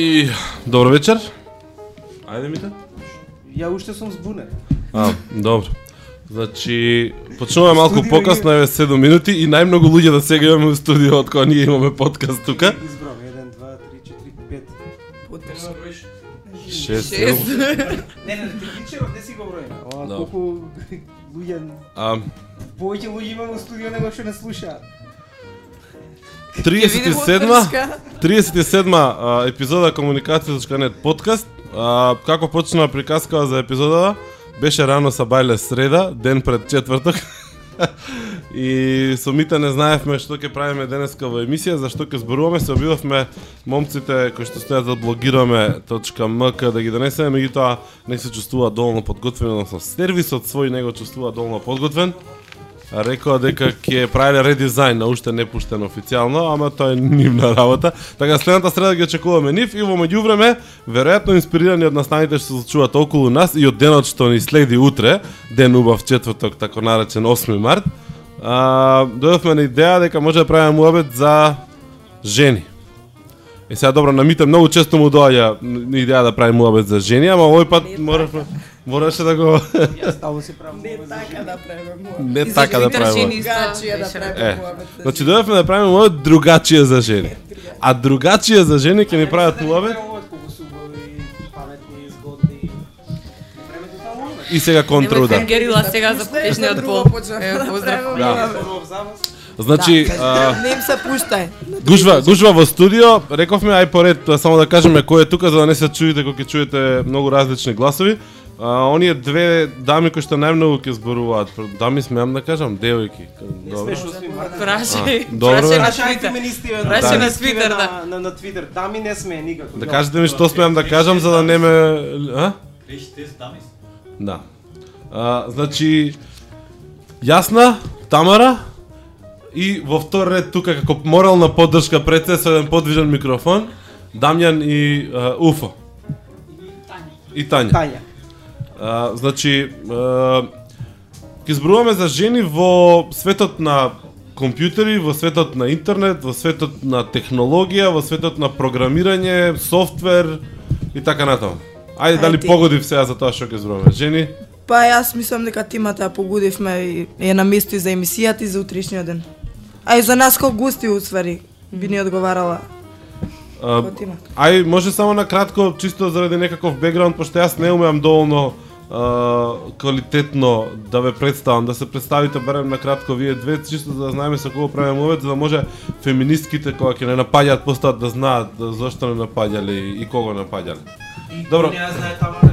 И добро вечер. Ајде мите. Ја уште сум збунет. А, добро. Значи, почнуваме малку покасно, еве 7 минути и најмногу луѓе да сега имаме во студио од кога ние имаме подкаст тука. Избрав 1 2 3 4 5. Потребно броиш. 6 Шест. Не, не, не, ти че не си го броим. Ова Да. колку луѓе А, повеќе луѓе има во студио него што не слушаат. 37 37 а, епизода Комуникација.нет подкаст. А, како почнува приказкава за епизодава? Беше рано са бајле среда, ден пред четврток. и со Мита не знаевме што ќе правиме денеска во емисија, зашто ќе зборуваме, се обидовме момците кои што стојат за блогираме.мк да ги донесеме, меѓутоа не се чувствува доволно подготвен, односно сервисот свој не го чувствува доволно подготвен. Рекоа дека ќе правеле редизајн, на уште не пуштен официјално, ама тоа е нивна работа. Така следната среда ги очекуваме нив и во меѓувреме, веројатно инспирирани од настаните што се случуваат околу нас и од денот што ни следи утре, ден убав четврток, тако наречен 8 март, а, дојдовме на идеја дека може да правиме муабет за жени. И сега добро, на Мите многу често му доаѓа идеја да прави муабет за жени, ама овој пат мораше, мораше да го Јас стално се правам. Не така да правиме муабет. не И за така да Твитер правиме. жени исто Другачија да правиме Е, муабет за Значи дојдовме да правиме муабет другачие за жени. А другачие за жени ќе ни прават муабет. Не правиме муабет. и сега контраудар. Герила сега за друго пол. почнав Е, да правиме Да. Значи, а, Не им се пуштај. гужва, гужва во студио, рековме ај поред само да кажеме кој е тука за да не се чуете кога ќе чуете многу различни гласови. А, оние две дами кои што најмногу ќе зборуваат, дами смеам да кажам, девојки. Добро. Прашај, добро, Прашајте Твитер. ме нистиве Прашај на Твитер, на, да. на, на Твитер. Дами не сме никако. Да кажете ми што смеам да кажам за да не ме... А? Да. А, значи, Јасна, Тамара и во втор ред тука како морална поддршка пред се со еден подвижен микрофон, Дамјан и а, Уфо. И Тања. Тања. А, значи, а, ќе зборуваме за жени во светот на компјутери, во светот на интернет, во светот на технологија, во светот на програмирање, софтвер и така натаму. Ајде дали Ајде. погодив сега за тоа што ќе зборуваме. Жени, Па јас мислам дека тимата погодивме и е на место и за емисијата и за утрешниот ден. А и за нас како гости уствари би ни одговарала а. Ај, може само на кратко, чисто заради некаков бекграунд, пошто јас не умеам доволно а, квалитетно да ве представам, да се представите барем на кратко вие две, чисто за да знаеме со кого правиме мовет, за да може феминистките кога ќе не напаѓаат постат да знаат да, зошто не напаѓале и кого напаѓале. Добро. Не ја знае Тамара.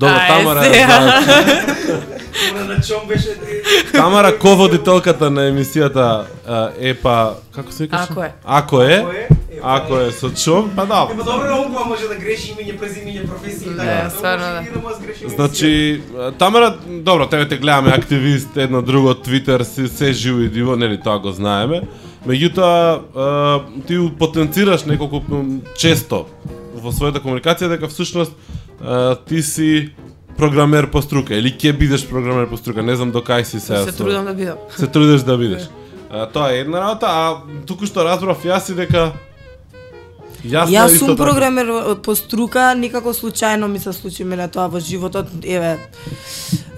Добро, Ај, Тамара. Она на чом беше Тамара ководителката на емисијата а, ЕПА, како се викаше? Ако е. Ако е. Ако е, е со чом, па да. Ема добро наукува може да греши имење, презимење, професија и Да, така. стварно, да. и да Значи, а, Тамара, добро, тебе те гледаме активист, едно друго, Твитер, се, се живо и диво, нели тоа го знаеме. Меѓутоа, а, ти у- потенцираш неколку често во својата комуникација дека всушност а, ти си програмер по струка или ќе бидеш програмер по струка, не знам до кај си сега. Се со- трудам да бидам. се трудиш да бидеш. А, тоа е една работа, а туку што разбрав јас и дека Јас, Јас сум програмер по струка, никако случајно ми се случи мене тоа во животот. Еве,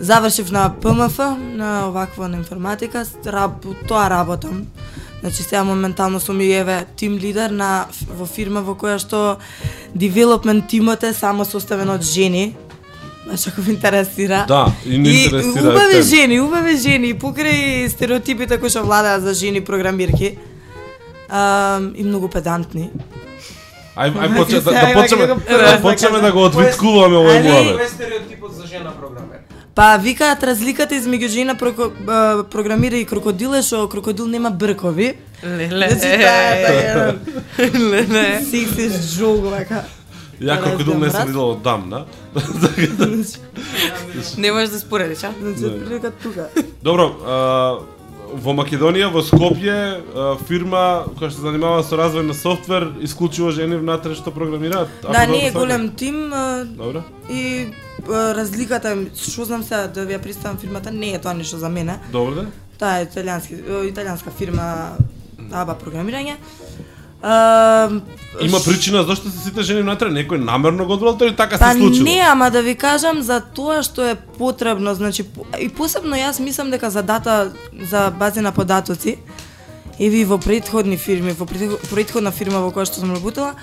завршив на ПМФ, на оваква на информатика, раб, тоа работам. Значи сега моментално сум и еве тим лидер на во фирма во која што девелопмент тимот е само составен од жени. Баш ако ви интересира. Да, и не И интересира убави тебе. жени, убави жени, покрај стереотипите кои што владеат за жени програмирки. А, и многу педантни. Ај, ај Значи, почне, да, да почнеме, да почнеме да да го одвиткуваме овој Али- муабет. Кој е стереотипот за жена програмер? Па викаат разликата измеѓу жена проко, а, програмира и крокодил е што крокодил нема бркови. Леле. Значи таа е Леле. секси жог вака. Ја крокодил не сум Разбрав. видел од дам, да? Не можеш да споредиш, а? Значи прилика тука. Добро, а, во Македонија, во Скопје, фирма која што се занимава со развој на софтвер, исклучиво жени внатре што програмираат. Да, добро не е сваќам. голем тим Добро. и разликата, што знам сега да ви ја представам фирмата, не е тоа нешто за мене. Добро да? Таа е италијански, италијанска фирма АБА програмирање. А, Има причина зашто се сите жени внатре, некој намерно го одбрал или така Па се случило? не, ама да ви кажам за тоа што е потребно, значи и посебно јас мислам дека за дата за бази на податоци и ви во претходни фирми, во пред- претходна фирма во која што сум работела,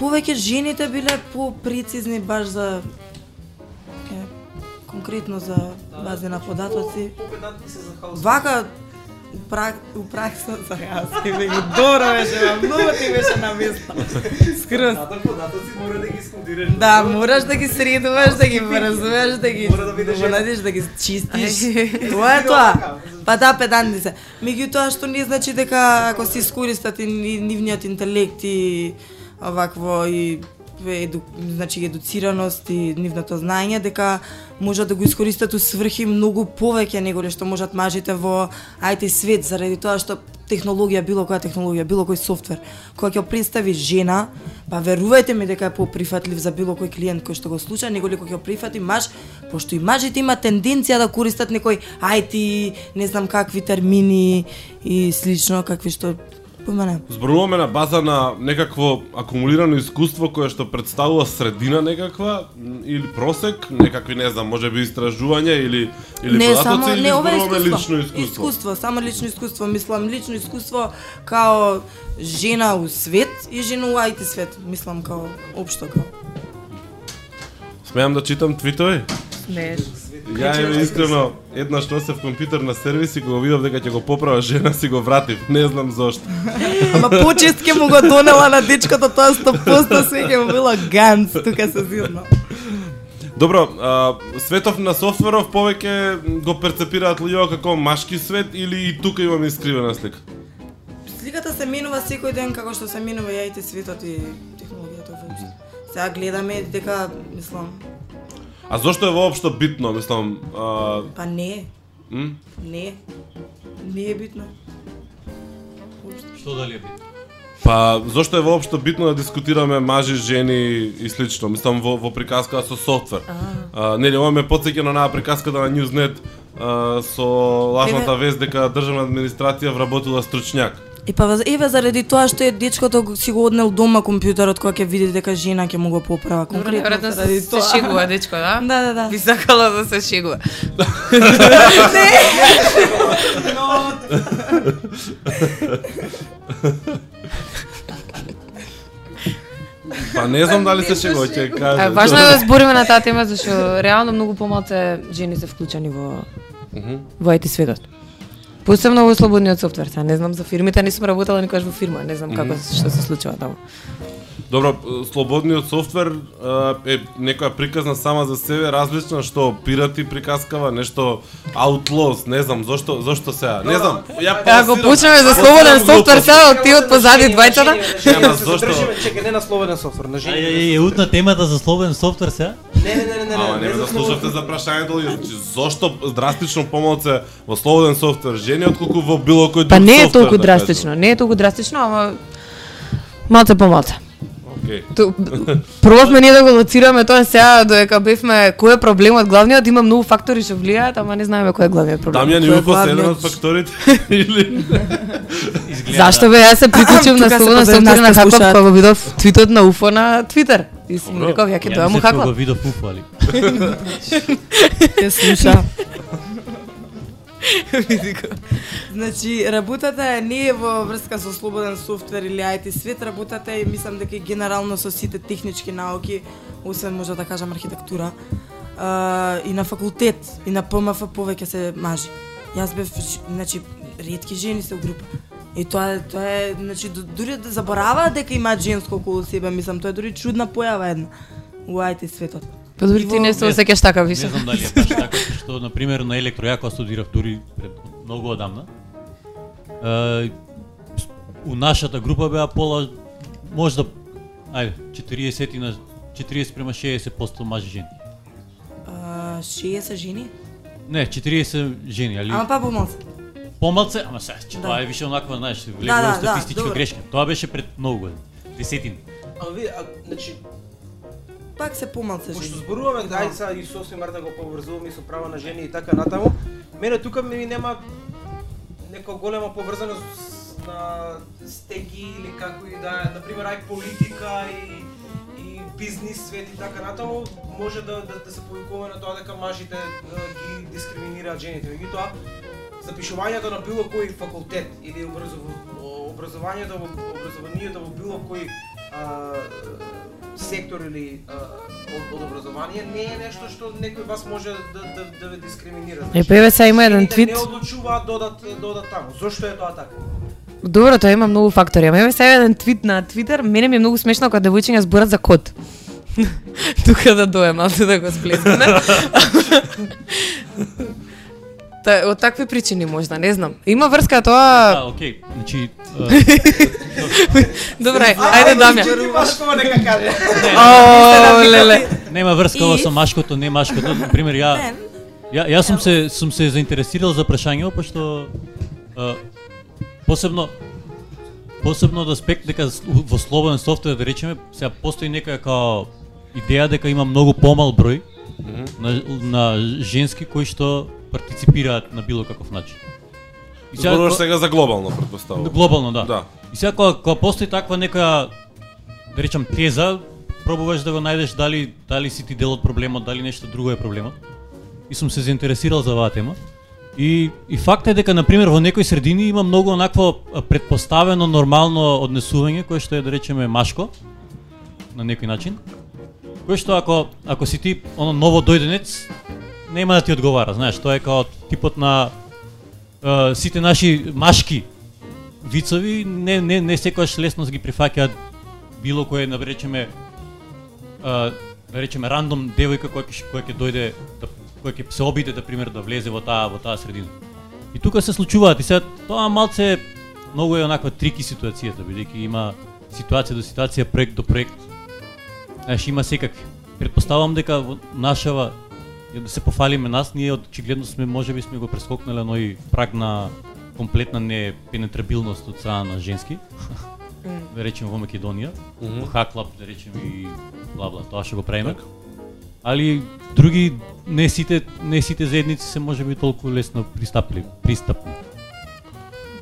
повеќе жените биле по-прецизни баш за е, конкретно за бази на податоци. Вака у, прак, у пракса за јас и го добро беше, многу ти беше на место. Скрос. Надам податоци мора да ги скудираш. Да, мораш да ги средуваш, да ги врзуваш, да ги Мора да бидеш да ги чистиш. Тоа е тоа. Па да, педантни се. Меѓутоа што не значи дека ако се искористат и ни- нивниот интелект и овакво и еду, значи едуцираност и нивното знаење дека можат да го искористат у сврхи многу повеќе него што можат мажите во IT свет заради тоа што технологија, било која технологија, било кој софтвер, која ќе представи жена, па верувајте ми дека е поприфатлив за било кој клиент кој што го слуша, неголи кој ќе прифати маж, пошто и мажите има тенденција да користат некој IT, не знам какви термини и слично, какви што помене. Зборуваме на база на некакво акумулирано искуство кое што представува средина некаква или просек, некакви не знам, можеби истражувања или или не, податоци само или не ова е зборуваме искуство. лично искуство. Искуство, само лично искуство, мислам лично искуство као жена у свет и жена у IT свет, мислам као општо као. Смеам да читам твитови? Не. Ја е искрено еднаш носев компјутер на сервис и кога го видов дека ќе го поправа жена си го вратив. Не знам зошто. Ама почест ке му го донела на дечкото тоа 100% све ќе му било ганц, тука се зирно. Добро, а, светов на софтверов повеќе го перцепираат луѓето како машки свет или и тука имаме искривена слика? Сликата се менува секој ден како што се менува и IT светот и технологијата воопшто. Сега гледаме дека, мислам, А зошто е воопшто битно, мислам, а, па не, м? не, не е битно. Воопшто. Што дали е битно? Па, зошто е воопшто битно да дискутираме мажи, жени и слично? Мислам, во, во приказка со софтвер. А, нели, ова ме потсеќа на онаа приказката на Newsnet а, со лажната вест дека државна администрација вработила стручњак. И па еве заради тоа што е дечкото си го однел дома компјутерот кога ќе види дека жена ќе му го поправа конкретно веројатно се, тоа. се шегува дечко, да? Да, да, да. Би сакала да се шегува. Па не знам дали се шегува, ќе кажа. важно е да збориме на таа тема зашто реално многу помалце жени се вклучени во во IT светот. Посебно во слободниот софтвер. Сега не знам за фирмите, не сум работела никогаш во фирма, не знам како што се случува таму. Добро, слободниот софтвер а, е некоја приказна сама за себе, различна што пирати приказкава, нешто outlaws, не знам, зошто зошто сега? Не знам. Ја Ако паласирам- почнеме за слободен софтвер, сега ти од позади двајцата. Нема се зошто. чекај, не на слободен софтвер, на е, е, утна темата за слободен софтвер сега? Не, не, не, не, Ама не, не не ме за да слушавте слободен. за прашањето значи зошто драстично помалце во слободен софтвер жени отколку во било кој друг Па не е софтвер, толку да драстично, не е толку драстично, ама малце помалце. Ту- Пробавме ние да го лоцираме тоа сега додека бевме кој е проблемот главниот, има многу фактори што влијаат, ама не знаеме кој е главниот проблем. Дамјан Кој е Јуфос е еден главниот? од факторите или Изгледа. Зашто бе, јас се приклучив на се софтвер нас на Хаков кога го видов твитот на Уфо на Твитер. И си Добро. реков, ја ќе Ја тоа му мислев кога хакла. го видов уфо, али. Ќе слуша. Значи, работата не е во врска со слободен софтвер или IT свет, работата е, мислам дека и генерално со сите технички науки, освен може да кажам архитектура, а, и на факултет, и на ПМФ повеќе се мажи. Јас бев, значи, ретки жени се у група. И тоа е, тоа е, значи, дури да забораваат дека има женско околу себе, мислам, тоа е дури чудна појава една у IT светот. Па дури ти не се осеќаш така Не више. знам дали е баш така, што на пример на електро ја кога студирав дури пред многу одамна. Е, у нашата група беа пола можда ајде 40 на 40 према 60% мажи жени. А, 60 жени? Не, 40 жени, али Ама па помалце. помалце, ама сега, че Да. тоа е више онаква, знаеш, Да, влегува да, статистичка да, грешка. Тоа беше пред многу години. Десетин. А ви, а, значи, Пак се помалце Пошто жени. зборуваме, Да. ајде сега и со 8 марта го поврзуваме и со права на жени и така натаму. Мене тука ми нема нека голема поврзаност на стеги или како и да е, например, ај политика и и бизнис свет и така натаму може да да, да се повикува на тоа дека мажите а, ги дискриминираат жените. Меѓутоа, запишувањето на било кој факултет или образов... образованието во образованието во било кој а, сектор или а, од, од образование не е нешто што некој вас може да да да ве дискриминира. Е, па еве сега има еден твит. Не одлучуваат додат додат таму. Зошто е тоа така? Добро, тоа има многу фактори. Ама еве сега еден твит на Твитер, мене ми е многу смешно кога девојчиња зборат за кот. Тука да дојам, малку да го сплескаме. Та, од такви причини можда, не знам. Има врска тоа... Да, окей. Значи, Добре, ајде Дамја. Ти баш кога нека каже. О, леле. нема врска ова со машкото, не машкото. Например, ја Ја, јас сум се сум се заинтересирал за прашањето пошто посебно посебно од аспект дека во слободен софтвер да речеме сега постои нека као идеја дека има многу помал број на, на женски кои што партиципираат на било каков начин. И Зборуваш ко- сега за глобално, предпоставувам. Глобално, да. Да. И сега кога, кога постои таква нека да речам теза, пробуваш да го најдеш дали дали си ти дел од проблемот, дали нешто друго е проблемот. И сум се заинтересирал за оваа тема. И и факт е дека на пример во некои средини има многу онакво предпоставено нормално однесување кое што е да речеме машко на некој начин. Кое што ако ако си ти оно ново дојденец нема да ти одговара, знаеш, тоа е као типот на е, сите наши машки вицови не не не секогаш лесно ги прифаќаат било кое да речеме а, да речеме рандом девојка која ќе која ќе дојде да која ќе се обиде да пример да влезе во таа во таа средина. И тука се случуваат и сега тоа малце многу е онаква трики ситуацијата бидејќи има ситуација до ситуација, проект до проект. Знаеш, има секакви. Предпоставам дека во нашава ја да се пофалиме нас, ние очигледно сме можеби сме го прескокнале оној праг на комплетна непенетрабилност од страна на женски. да речеме во Македонија, во Хаклаб, да речеме и бла бла, тоа што го правиме. Така. Али други не сите не сите заедници се можеби толку лесно пристапли, пристапни.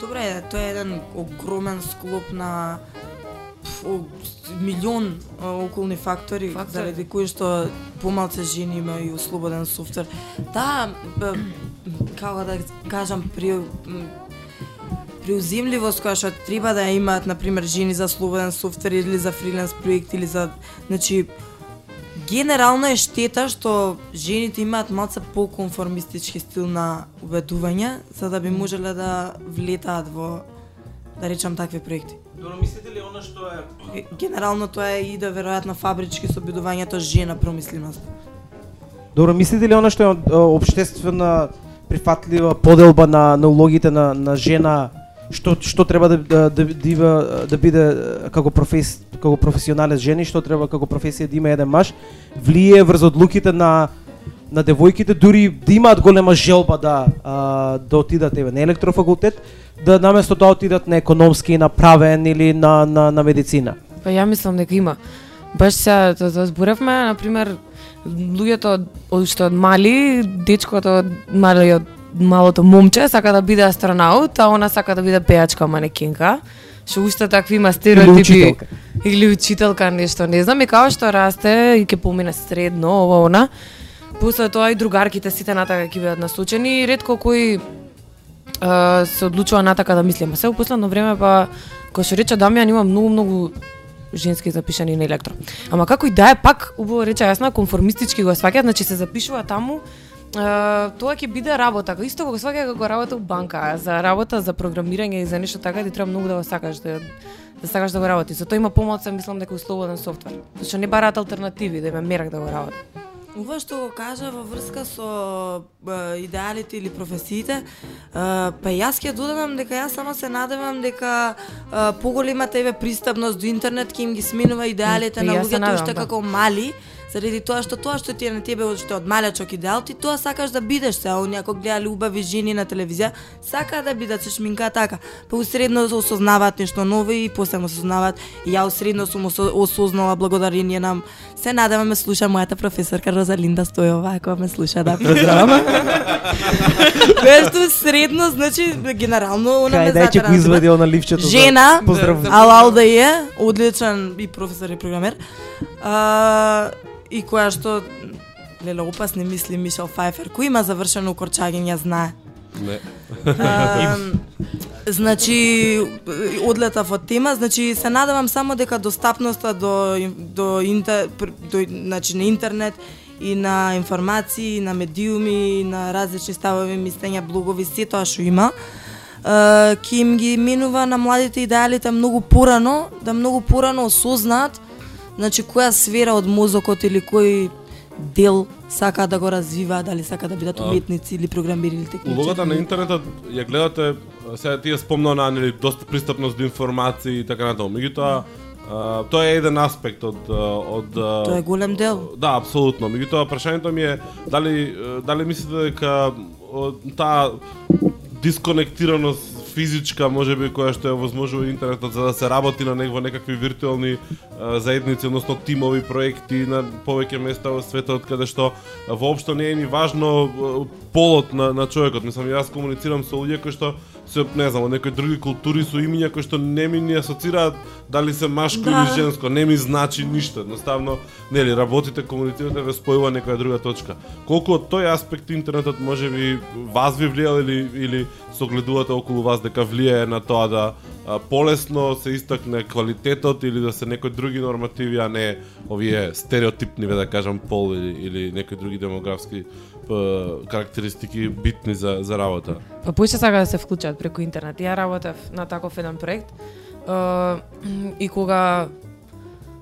Добре, тоа е еден огромен склоп на милион околни фактори, Фактори. заради кои што помалце жени имају слободен софтвер. Да, б, како да кажам, при приуземливост која што треба да ја имаат на пример жени за слободен софтвер или за фриленс проект или за значи генерално е штета што жените имаат малце поконформистички стил на убедување за да би можеле да влетаат во да речам такви проекти. Добро, мислите ли она што е Ге- Генерално тоа е и да веројатно фабрички со обидувањето жена промисленост. Добро, мислите ли она што е обштествена прифатлива поделба на на улогите на на жена што што треба да да да, да, има- да биде како профес како професионалец жени, што треба како професија да има еден маж, влие врз одлуките на на девојките дури да имаат голема желба да а, да отидат еве на електрофакултет, да наместо да отидат на економски, на правен или на на на медицина. Па ја мислам дека има. Баш се тоа тоа зборевме, на пример, луѓето од, што од мали, дечкото од малиот малото момче сака да биде астронаут, а она сака да биде пејачка манекенка. Што уште такви има стереотипи. учителка. Или учителка нешто, не знам, и као што расте и ќе помине средно, ова она. После тоа и другарките сите натака ќе бидат насочени и ретко кој а, се одлучува натака да мислиме. Се во последно време па кој што рече Дамјан има многу многу женски запишани на електро. Ама како и да е пак убаво рече јасна конформистички го сваќаат, значи се запишува таму Uh, тоа ќе биде работа. Исто како сваќа како работа у банка, за работа за програмирање и за нешто така ти треба многу да го сакаш да да сакаш да го работи. Затоа има помалку мислам дека у слободен софтвер. Зашто не бараат алтернативи да има мерак да го работи. Ова што го кажа во врска со идеалите или професиите, па јас ќе додадам дека јас само се надевам дека поголемата еве пристапност до интернет ќе им ги сменува идеалите Па на луѓето уште да. како мали, Заради тоа што тоа што ти е на тебе од што од малечок идеал, ти тоа сакаш да бидеш се, а оние ако гледале убави жени на телевизија, сакаат да бидат со шминка така. Па усредно осознаваат нешто ново и посебно осознаваат. И ја усредно сум осо- осознала благодарение на се надевам ме слуша мојата професорка Розалинда Стојова, ако ме слуша да поздравам. Бешто средно, значи генерално она ме Кај затера. извади она ливчето. Жена, Поздрав. Алал да е, одличен и професор и програмер. А, и која што леле опасни мисли Мишел Фајфер, кој има завршено укорчање, ја знае. Не. А, значи одлетав од тема, значи се надевам само дека достапноста до до интер, до значи на интернет и на информации, и на медиуми, и на различни ставови, мислења, блогови, се тоа што има, ќе им ги минува на младите идеалите многу порано, да многу порано осознаат значи која сфера од мозокот или кој дел сака да го развива, дали сака да бидат уметници или програмери или техничари. Улогата на интернетот ја гледате, сега тие спомна на нели доста пристапност до информации и така натаму. Меѓутоа, а, тоа е еден аспект од од Тоа е голем дел. Да, апсолутно. Меѓутоа прашањето ми е дали дали мислите дека таа дисконектираност физичка можеби која што ја возможува интернетот за да се работи на него некакви виртуелни а, заедници, односно тимови проекти на повеќе места во светот каде што воопшто не е ни важно полот на, на човекот. Мислам, јас комуницирам со луѓе кои што се не знам, некои други култури со имиња кои што не ми ни асоцираат дали се машко Да. или женско, не ми значи ништо. Едноставно, нели, работите, комуницирате, ве спојува некоја друга точка. Колку од тој аспект интернетот може би вас ви влијал или или согледувате околу вас дека влијае на тоа да а, полесно се истакне квалитетот или да се некои други нормативи, а не овие стереотипни, ве да кажам, пол или, или некои други демографски карактеристики битни за, за работа. Па поише сака да се вклучат преку интернет. Ја работев на таков еден проект. е, и кога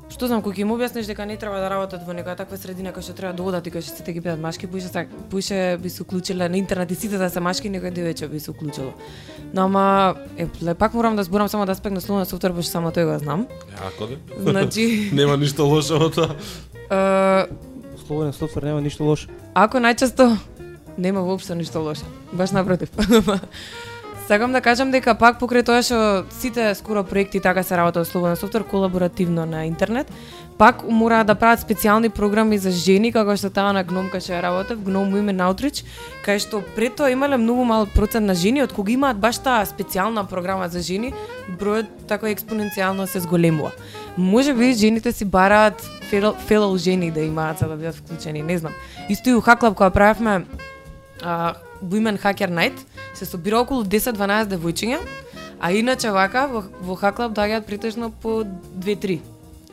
што знам, кога ќе им објасниш дека не треба да работат во некоја таква средина кај што треба да одат и кај што сите ги бидат машки, поише поише би се уклучиле на интернет и сите да се машки, некој девојче би се уклучило. Но ама, е, пак морам да зборам само да аспект на словен софтвер, пошто само тој го знам. Јако де? Значи, Нема ништо лошо во тоа. Слободен софтвер нема ништо лошо. Ако најчесто нема воопшто ништо лошо. Баш напротив. Сакам да кажам дека пак покрај тоа што сите скоро проекти така се работат од слободен софтвер колаборативно на интернет, пак мора да прават специјални програми за жени како што таа на Гномка што ја работев, Гном Women Outreach, кај што пред тоа имале многу мал процент на жени, од кога имаат баш таа специјална програма за жени, бројот така експоненцијално се зголемува. Може би жените си бараат фелоу фелоу жени да имаат за да бидат вклучени, не знам. Исто и у Хаклаб кога правевме а, Women Hacker Night, се собира околу 10-12 девојчиња, а иначе вака во, во Хаклаб доаѓаат претежно по 2-3.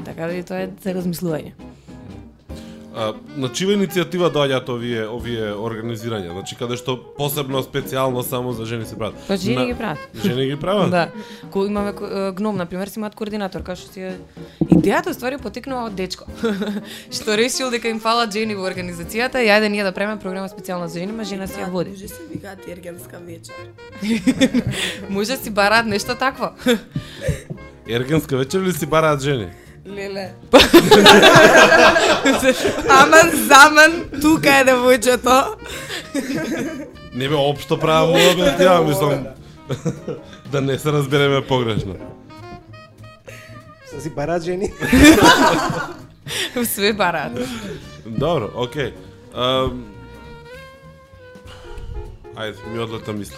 Така да и тоа е за размислување. А, на чива иницијатива доаѓаат овие овие организирања? Значи каде што посебно специјално само за жени се прават. Па жени На- ги прават. Жени ги прават? Да. Ко имаме гном на пример си имаат координатор, кај што си е идејата ствари потекнува од дечко. што решил дека им фалат жени во организацијата и ајде ние да правиме програма специјална за жени, ма жена си ја води. Може се викаат ергенска вечер. Може си бараат нешто такво. Ергенска вечер или си бараат жени? Леле. Аман, заман, тука е девојчето. Не бе општо правам муабет, ја мислам да не се разбереме погрешно. Се си барат жени. Све бараат. Добро, окей. Ам... Ајде, ми одлета мисла.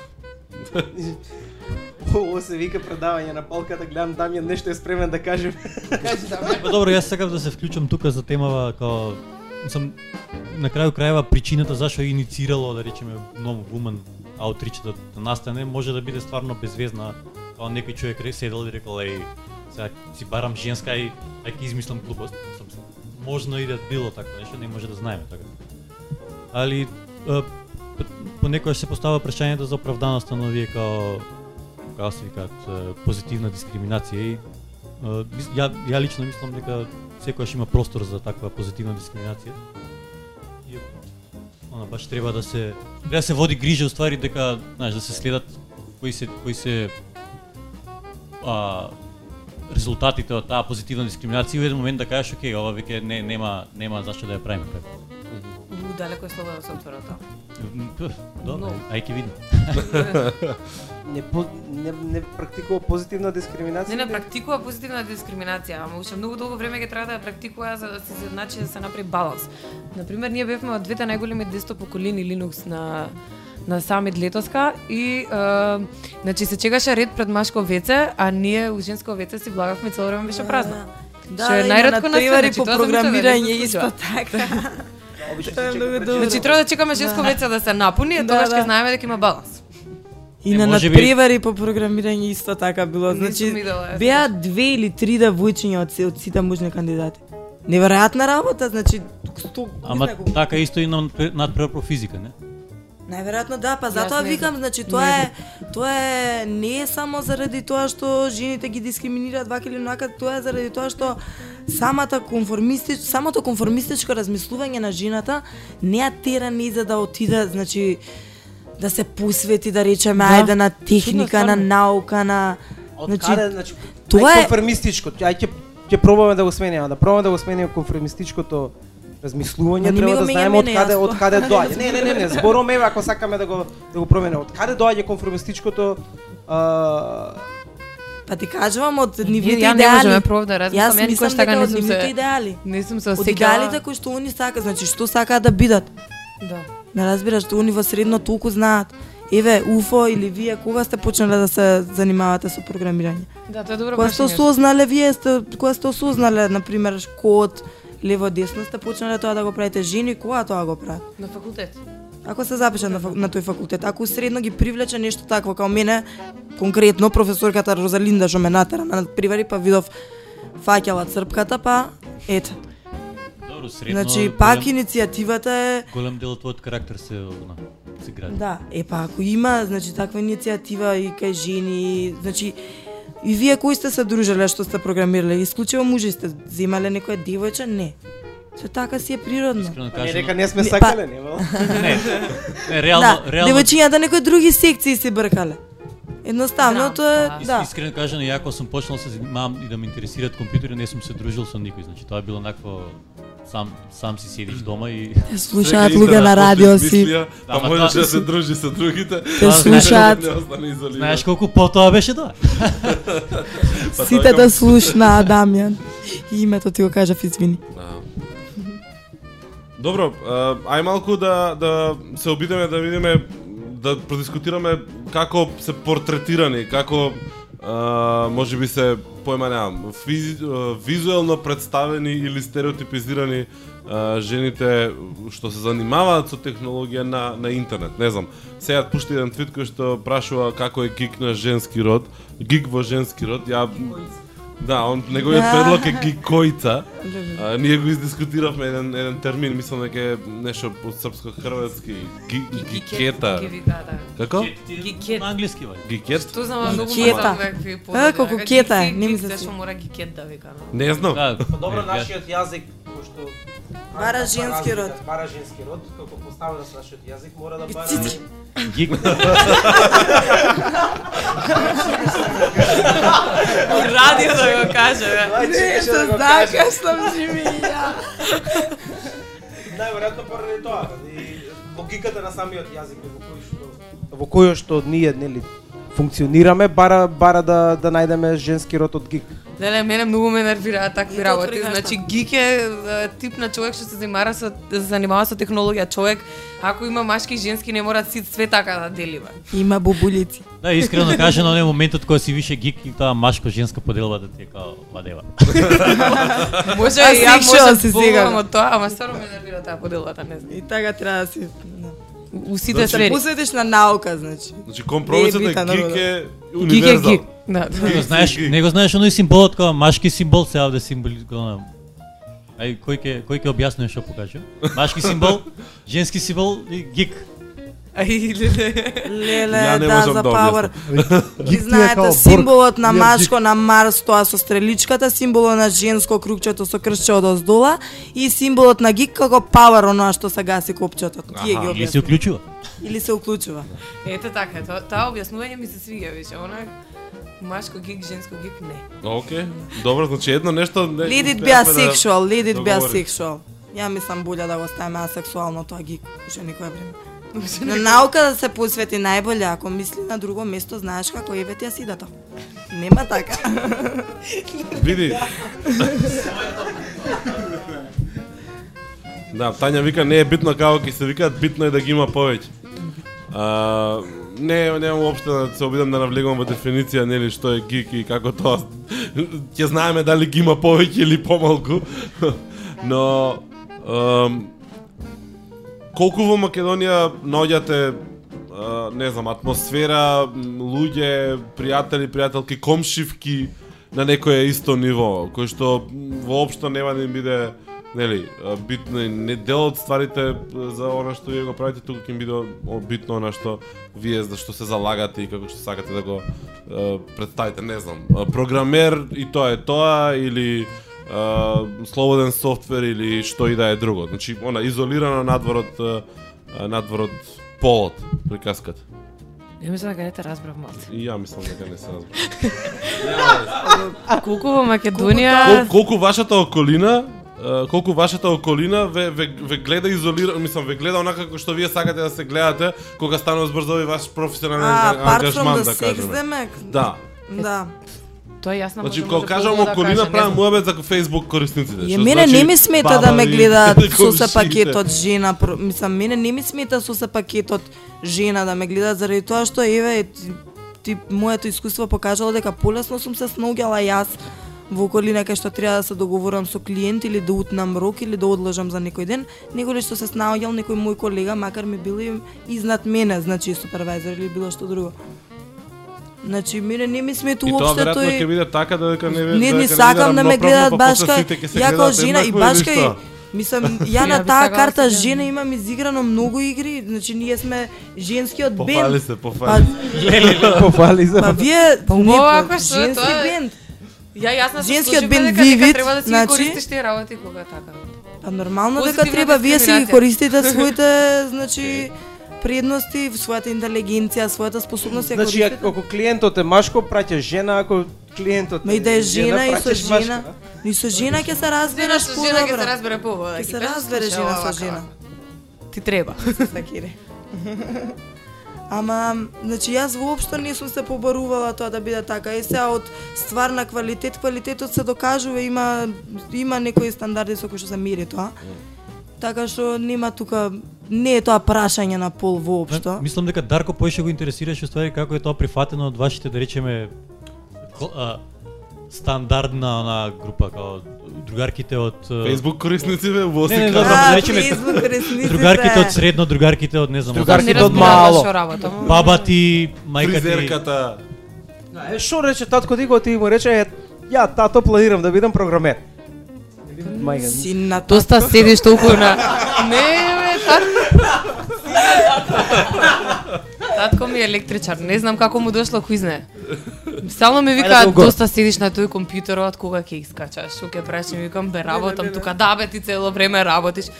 Ово се вика предавање на полката, гледам Дамјан нешто е спремен да каже. Кажи Дамјан. Па добро, јас сакав да се вклучам тука за темава као сам на крају крајава причината зашо е инициирало да речеме нов woman outreach да, да настане може да биде стварно безвезна као некој човек седел и рекол еј сега си барам женска и ај ќе измислам глупост. Можно и да било така нешто, не може да знаеме така. Али понекогаш се постава прашањето за оправданоста на овие као како се викаат позитивна дискриминација и ја ја лично мислам дека секогаш има простор за таква позитивна дискриминација. И она баш треба да се треба да се води грижа уствари дека знаеш да се следат кои се кои се а резултатите од таа позитивна дискриминација и во еден момент да кажеш окей, ова веќе не нема нема зашто да ја правиме така. Далеко е слободно софтверот. тоа. Добро, ај ќе видиме. Не, по, не, не практикува позитивна дискриминација. Не, не практикува позитивна дискриминација, ама уште многу долго време ќе треба да ја практикува за да се изедначи да се направи баланс. Например, ние бевме од двете најголеми десто поколини Linux на на самит летоска и е, значи се чекаше ред пред машко веце, а ние у женско веце си влагавме цело време беше празно. Да, Што е има најретко на свет, значи, по програмирање исто така. Обично се чека. Значи треба да чекаме женско веце да се напуни, Да, тогаш да. ќе знаеме дека има баланс. И Е, на би- надпревари по програмирање исто така било. Значи, беа две или три девојчиња од, се- од сите мужни кандидати. Неверојатна работа, значи, сто, Ама така исто и на надпревар по физика, не? Најверојатно да, па затоа не викам, значи тоа е тоа е не е само заради тоа што жените ги дискриминираат вака или онака, тоа е заради тоа што самата конформистич, самото конформистичко размислување на жената не ја тера ни за да отиде, значи да се посвети да речеме Да. ајде на техника, на наука, на Од значи каде, значи, тоа е конформистичко. Ај ќе ќе пробаме да го смениме, да пробаме да го смениме конформистичкото размислување, треба да знаеме од каде од каде доаѓа. Не, не, не, не, зборуваме еве ако сакаме да го да го промениме. Од каде доаѓа конформистичкото а, па ти кажувам од нивните ја не можеме идеали. пров да размислам, ја никогаш мислам така не од сум нивните се идеали. не сум се Од осеќала. идеалите кои што они сакаат, значи што сакаат да бидат. Да. Не разбираш, што они во средно толку знаат. Еве, УФО или вие кога сте почнале да се занимавате со програмирање? Да, тоа е добро Кога сте прашање. осознале вие сте кога сте осознале на пример код лево десно сте почнале тоа да го правите жени, кога тоа го прават? На факултет. Ако се запишат на, на тој факултет, ако средно ги привлече нешто такво као мене, конкретно професорката Розалинда што ме натера на привари, па видов фаќала црпката, па ете. Добро, средно. Значи, пак голем, иницијативата е голем дел од твојот карактер се на се гради. Да, е па ако има, значи таква иницијатива и кај жени, значи и вие кои сте се дружеле што сте програмирале, исклучиво мужи сте земале некоја девојче? Не. Се така си е природно. Искрено па не кажано. дека не сме Не, па- сакале, нема. Не, не, реално, да, реално. девојчињата некои други секции се бркале. Едноставно тоа е, да. да. Искрено кажано, ја кога сум почнал се занимавам и да ме интересираат компјутери, не сум се дружил со никој. Значи тоа е било накво сам сам си седиш дома и Те слушаат луѓе на радио си, Да, Па ма можеш тоа- да се дружи со другите. те слушаат, знаеш колку потоа беше тоа? Па сите да е слушнаа Дамјан. И името ти го кажав, извини. Да. Добро, а, ај малку да да се обидеме да видиме да продискутираме како се портретирани, како а, може би се поема немам, физи, визуелно представени или стереотипизирани а, жените што се занимаваат со технологија на на интернет. Не знам. Сега пушти еден твит кој што прашува како е гик на женски род, гик во женски род. Ја Да, он неговиот Да. предлог е гикојца. А, ние го издискутиравме еден еден термин, мислам дека е нешто од српско-хрватски ги, гикета. Ги- Да, да. Како? Гикет. На англиски вај. Гикет? Што знам, многу Гикета. Дека кета гик си, не ми се свиѓа. мора гикет да вика? Не знам. Да, Добро, е, нашиот јазик, што Бара женски род. Бара женски род, како поставено со нашиот јазик, мора да бара... Гик, Радио да го каже, бе. Чекай, се да знака кажам. сум живија. Најверојатно поради тоа, и логиката на самиот јазик во кој што во кој што ние нели функционираме, бара бара да да најдеме женски род од гик. Леле, мене многу ме нервираат такви работи. Значи, гик е тип на човек што се занимава со се занимава со технологија. Човек ако има машки и женски не мора сит све така да делиме. Има бубулици. да, искрено кажано, не моментот кога си више гик и таа машко-женска поделба да ти е као вадева. Може А и ја може си да сега. зборувам од тоа, ама стварно ме нервира таа поделбата, не знам. И така треба да си У- сите Значи, сфери. посветиш на наука, значи. Значи компромисот Не е е битен, гик да, е Гик е универзал. гик. Да. Не го знаеш, не го знаеш оној символот кога машки символ се овде символи го Ај кој ќе кој ќе објасни што покажа? Машки символ, женски символ и гик. Ај, леле. Да, за да пауер. Ви знаете, символот на машко на Марс, тоа со стреличката, символот на женско кругчето со кршче од оздола и символот на гик како пауер, оноа што се гаси копчето. Тие ги Аха. Или се уклучува. Или се уклучува. Ете така, тоа, таа објаснување ми се свиѓа више, она Машко гик, женско гик, не. Окей. Добро, значи едно нешто не Let it be asexual, let it be asexual. Ја мислам боле да го ставиме асексуално тоа гик, уште никој време. На наука да се посвети најболе, ако мисли на друго место, знаеш како еве ти ја сидата. Нема така. Види. да, Тања вика не е битно како ќе се викаат, битно е да ги има повеќе. А, не, немам уопште да се обидам да навлегувам во дефиниција нели што е гик и како тоа ќе знаеме дали ги има повеќе или помалку. Но колку во Македонија наоѓате не знам, атмосфера, луѓе, пријатели, пријателки, комшивки на некое исто ниво, кој што воопшто нема да им биде нели, битно и не дел од стварите за она што вие го правите, туку ќе им биде битно она што вие за што се залагате и како што сакате да го а, представите, не знам, програмер и тоа е тоа или а, слободен софтвер или што и да е друго. Значи, она изолирано надвор од а, а, надвор од полот приказката. Ја мислам дека не те разбрав малце. И ја мислам дека не се разбра. Колку во Македонија... Кол, колку вашата околина а, колку вашата околина ве, ве, ве гледа изолирано, мислам, ве гледа онака како што вие сакате да се гледате кога станува збор за овој ваш професионален А, ангажман, да кажеме. демек. Да. Да. Тоа е јасно. Значи, кога може кажам да околина, кажа, не правам муабет за Facebook корисниците. Ја мене значи не ми смета да ме гледаат со се пакетот жена, мислам мене не ми смета со се пакетот жена да ме гледаат заради тоа што еве ти, моето искуство покажало дека полесно сум се снаоѓала јас во околина кај што треба да се договорам со клиент или да утнам рок или да одложам за некој ден, него ли што се снаоѓал некој мој колега, макар ми бил и изнад мене, значи супервајзор или било што друго. Значи, мене не ми смета И тоа уопште веројатно тој... ќе биде така додека не Не, не биде сакам да ме гледаат баш после кај сите ќе се ја како жена и еднакво баш или кај што? Мислам, ја на таа карта да се жена имам изиграно многу игри, значи ние сме женскиот Пофали бенд. се, Па, пофали. Пофали за па вие Па не, па, женски тоа бенд. Ја јасно се Женскиот бенд Vivid, треба да си значи- користиш тие работи кога така. Па нормално дека треба вие си ги користите своите, значи предности, својата интелигенција, својата способност ја Значи, користите. ако клиентот е машко, праќаш жена, ако клиентот Ма и да е жена и со жена. да? И со жена ќе се Жена разбереш со жена ќе се разбере побода. Ќе се разбере жена со жена. Ти треба. Сакире. Ама, значи јас воопшто не сум се побарувала тоа да биде така. Е сега од ствар на квалитет, квалитетот се докажува, има има некои стандарди со кои што се мери тоа. Така што нема тука не е тоа прашање на пол воопшто. Мислам дека Дарко поише го интересираше ствари како е тоа прифатено од вашите да речеме а, стандардна она група како другарките од Facebook корисници бе, во Не, не, се добро, кажа. да речеме, другарките од средно, другарките од не знам, од Другарките од мало. Што баба ти, мајка ти. Фризерката. Е, Шо рече татко Дико ти му рече е, ја тато планирам да бидам програмер. Мајка. Син на Доста седиш толку на... Не. Татко ми е електричар, не знам како му дошло кој знае. Стално ми долго. доста седиш на тој компјутерот, кога ќе искачаш, што ќе правиш, ми викам, бе, работам тука, да бе, ти цело време работиш.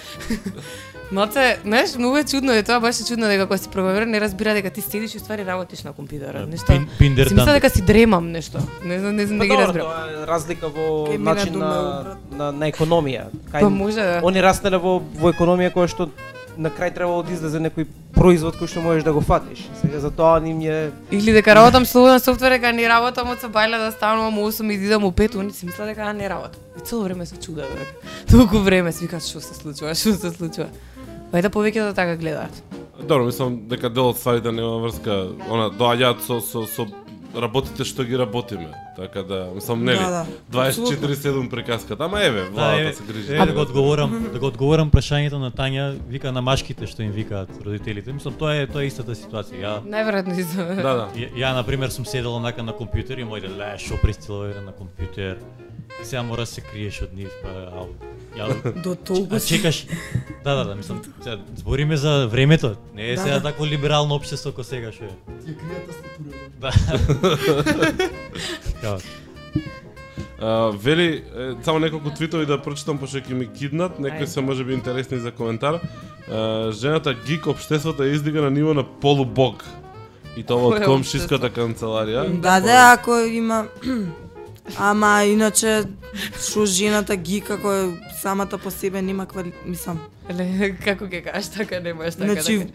Малце, знаеш, многу е чудно, е тоа баш е чудно дека кога си програмер не разбира дека ти седиш и ствари работиш на компјутерот, нешто. Пиндер Си мисля дан. дека си дремам нешто. Не знам, не знам да ги разбирам. Тоа е разлика во начин на, на, на економија. Кај, Па може да. Они раснале во, во економија која што на крај требало да излезе некој производ кој што можеш да го фатиш. Сега за тоа ним е Или дека работам слободен софтвер, дека не работам од Сабајле да станувам у 8 и да идам у 5, они си мислат дека не работам. И цело време се чуда дека толку време си викаат што се случува, што се случува. Па да повеќе да така гледаат. Добро, мислам дека дел од стварите нема врска, она доаѓаат со со со работите што ги работиме. Така да, мислам нели, Да, да. 24/7 приказката, ама еве, Да, владата еве, се грижи. еве да го одговорам, да го одговорам прашањето на Тања, вика на машките што им викаат родителите. Мислам тоа е тоа е истата ситуација. Ја Најверојатно и за... Да, да. Ја, ја на пример сум седел онака на компјутер и мојде ле шо пристило на компјутер. Сега мора да се криеш од нив, па ау. Ја До толку А чекаш Да, да, да, мислам, сега збориме за времето. Не е Да, сега да. такво либерално општество како сега што е. Да. Така. А, вели, е, само неколку твитови да прочитам пошто ќе ми киднат, некои се можеби интересни за коментар. А, жената гик општеството е издига на ниво на полубог. И тоа од комшиската канцеларија. Да, да, ако има Ама иначе што жената ги како самата по себе нема квали, мислам. Ле, како ќе кажеш така не можеш така Значи да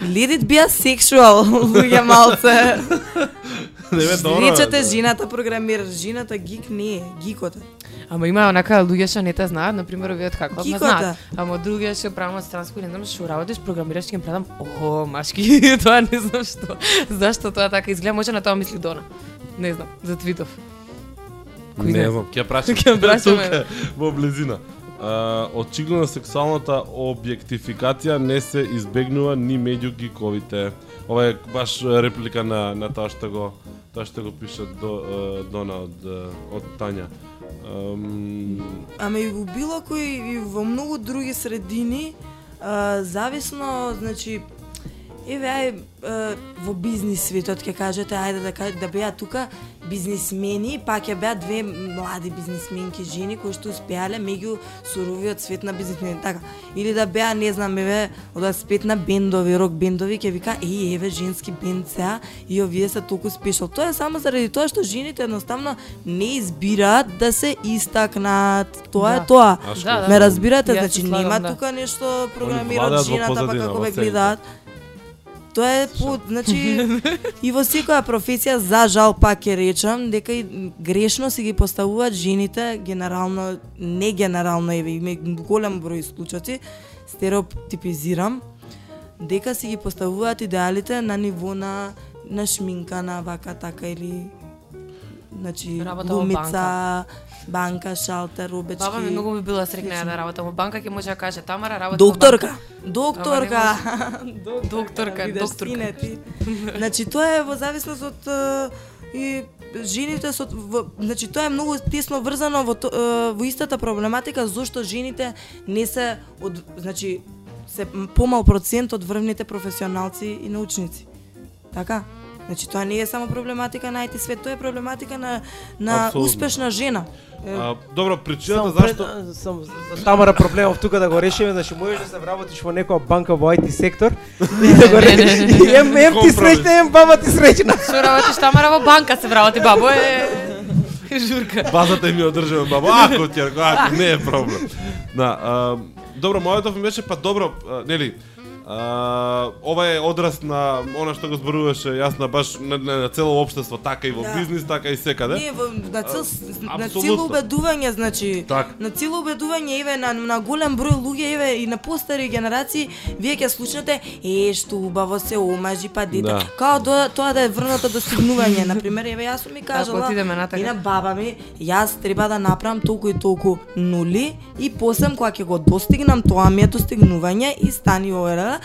let it be a sexual, луѓе малце. Не бе добро. Речете жената програмира, жената гик не е, гикот е. Ама има онака луѓе што не те знаат, на пример овие од како ма Кикота. знаат. Ама другија што правам од странско, не знам што работиш, програмираш ќе им предам. О, машки, тоа не знам што. Зашто тоа така изгледа, може на тоа мисли Дона. Не знам, за Твитов. Кој Не знам, ќе прашам. Ќе прашаме. Тука, во близина. А, очигледно сексуалната објектификација не се избегнува ни меѓу гиковите. Ова е баш реплика на на тоа што го тоа што го пише до Дона од од Тања. Ам, Ама и во било кој и во многу други средини а, зависно, значи еве ај во бизнис светот ќе кажете ајде да каже да беа тука бизнисмени, па ќе беа две млади бизнисменки жени кои што успеале меѓу суровиот свет на бизнисмени така или да беа не знам еве од аспект на бендови, рок бендови ќе вика еј еве женски бенд сега и овие се толку спешал. Тоа е само заради тоа што жените едноставно не избираат да се истакнат. Тоа е Да. тоа. Ашко. Да, да. Ме разбирате, Јас значи нема да. тука нешто програмираат жената па како ве гледаат. Тоа е по, значи и во секоја професија за жал пак ќе речам дека и грешно си ги поставуваат жените генерално не генерално еве има голем број случаи стереотипизирам дека си ги поставуваат идеалите на ниво на на шминка на вака така или значи Работа во глумица, банка, шалтер, обечки. Баба ми многу би била срекна ја да работам во банка, ќе може да каже Тамара работи Докторка. Докторка. Докторка, докторка. ти. Значи тоа е во зависност од и жените со во, значи тоа е многу тесно врзано во во истата проблематика зошто жените не се од значи се помал процент од врвните професионалци и научници. Така? Значи тоа не е само проблематика на IT свет, тоа е проблематика на на Апсолутно. успешна жена. А, добро, причината Само пред- зашто а, Сам, за Тамара проблемов тука да го решиме, значи можеш да се вработиш во некоја банка во IT сектор и да го решиш. Ем, ем ти среќна, ем баба ти среќна. Што работиш Тамара во банка се вработи бабо е журка. базата ми одржува баба, ако ќе ако не е проблем. Да, а, добро, мојот ми беше па добро, а, нели, А, ова е одраз на она што го зборуваше јас на баш на, на, на цело општество, така и во Да. бизнис, така и секаде. Не, во, на цел, на апсолутно. цело убедување, значи, Така. на цело убедување, еве, на, на голем број луѓе, еве, и на постари генерации, вие ќе слушнете, е, што убаво се омажи, па дете. Да. Као до, тоа да е врното достигнување. Например, еве, јас сум ми кажала, отидеме натака. и на баба ми, јас треба да направам толку и толку нули, и после, кога ќе го достигнам, тоа ми е достигнување, и стани ова,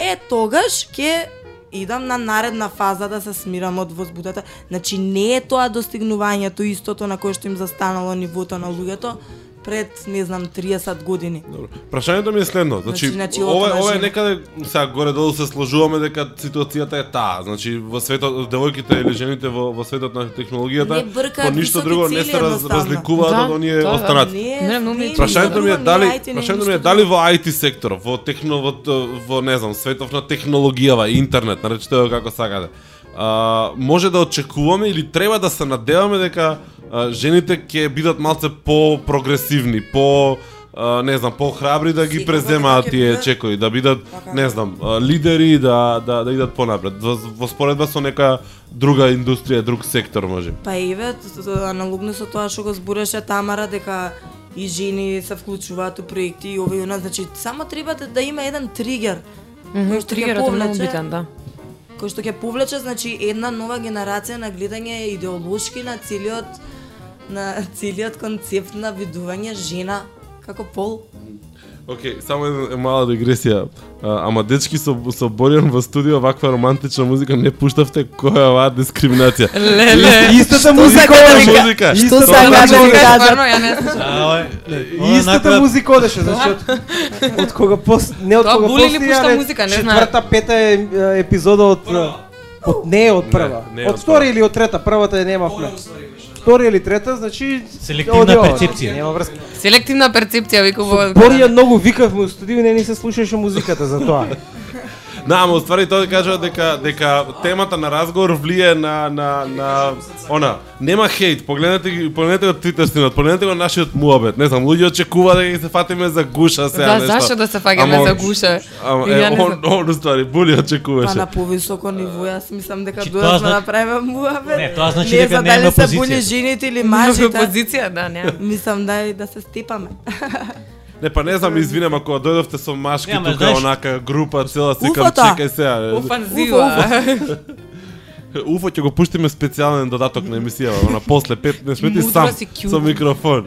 е, тогаш ќе идам на наредна фаза да се смирам од возбудата. Значи не е тоа достигнувањето истото на кое што им застанало нивото на луѓето пред не знам 30 години. Добро. Прашањето ми е следно. Значи, Значи, значи, ова, отма ова е некаде сега горе долу се сложуваме дека ситуацијата е таа. Значи во светот девојките или жените во во светот на технологијата по ништо друго не се раз, разликуваат Да, од оние да, останати. Не, Не, Прашањето ми е дали прашањето ми е дали во IT сектор, во техно во, во не знам, светов на технологијава, интернет, наречете како сакате. А, може да очекуваме или треба да се надеваме дека жените ќе бидат малце по-прогресивни, по не знам, по-храбри да ги преземаат тие бидат. чекои, да бидат, Така. не знам, лидери да да да идат понапред. Во, во споредба со нека друга индустрија, друг сектор може. Па т- аналогно со тоа што го збореше Тамара дека и жени се вклучуваат у проекти и ова и она, значи само треба да, да има еден тригер. кој што ќе Тригерот е многу битен, да. кој што ќе повлече значи една нова генерација на гледање идеолошки на целиот на целиот концепт на видување жена како пол. Океј, само една мала дигресија. А, ама дечки со со Боријан во студио ваква романтична музика не пуштавте која е оваа дискриминација. Леле. Истата музика да музика. Што Истата сака да ви? Стварно, ја не слушам. Е- е Истата музика одеше, значи од, од кога пос не од кога постои, пушта музика, не знам. Четврта, пета е, е, епизода од од не е од прва. Е од втора или од трета, првата ја немавме. Втора или трета, значи Селективна оди ова, перцепција. Нема врска. Селективна перцепција викува. Борија многу викавме у студио, не ни се слушаше музиката за тоа. Да, ама уствари тоа да кажува дека дека темата на разговор влие на на на она. Нема хейт, погледнете ги, погледнете го Twitter стинот, погледнете го нашиот муабет. Не знам, луѓе очекува да ги се фатиме за гуша сега Да, зашто да се фаќаме за гуша? Ама е, не он, он уствари були Па очекуваше. на повисоко ниво, јас мислам дека Чи дуа зна- направиме муавет. Не, тоа значи не дека дали се позиција. були жените или Мажите. мажите. позиција, да, не. Мислам да да се степаме. Не, па не знам, извинем ако дојдовте со машки Не, ама тука знаеш- онака група цела си кам Уфата. чекај сега. Офанзива. Уфо ќе го пуштиме специјален додаток на емисијава, на после 15 минути Мудро сам со микрофон.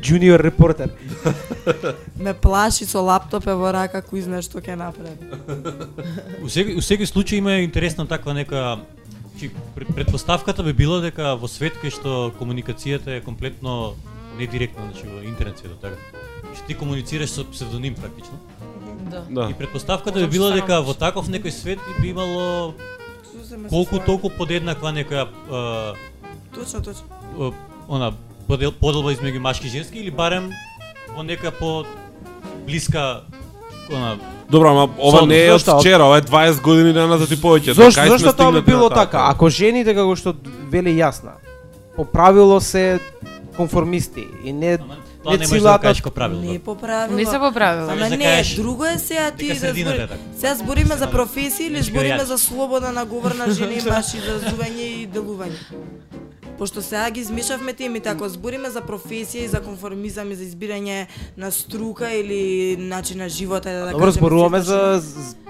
Junior репортер. Ме плаши со лаптоп е во рака кој знае што ќе направи. У секој, у секој случај има интересна таква нека Чи, пред- предпоставката би била дека во свет кај што комуникацијата е комплетно недиректна, значи во интернет светот, така. Што ти комуницираш со псевдоним практично. Да. Да. И предпоставката би Зашто била дека во таков некој свет би имало колку толку подеднаква нека а, Точно, точно. она подел, поделба измеѓу машки и женски или барем во нека по блиска она Добро, ама ова не е од вчера, ова е 20 години назад и повеќе. Зошто, кај сме зашто тоа би било така? Ако жените како што вели јасна, по правило се конформисти и не ама не да цилата- како правило. Не е по правило. Не се поправила. Ама Можеш да не, друго е сега ти да збори. Сега збориме за професии или збориме за слобода на говор на жени и маши, за зување и делување. Пошто сега ги измешавме темите, ако збориме за професија и за конформизам и за избирање на струка или начин на живот, да Добро, кажеме, зборуваме сето за,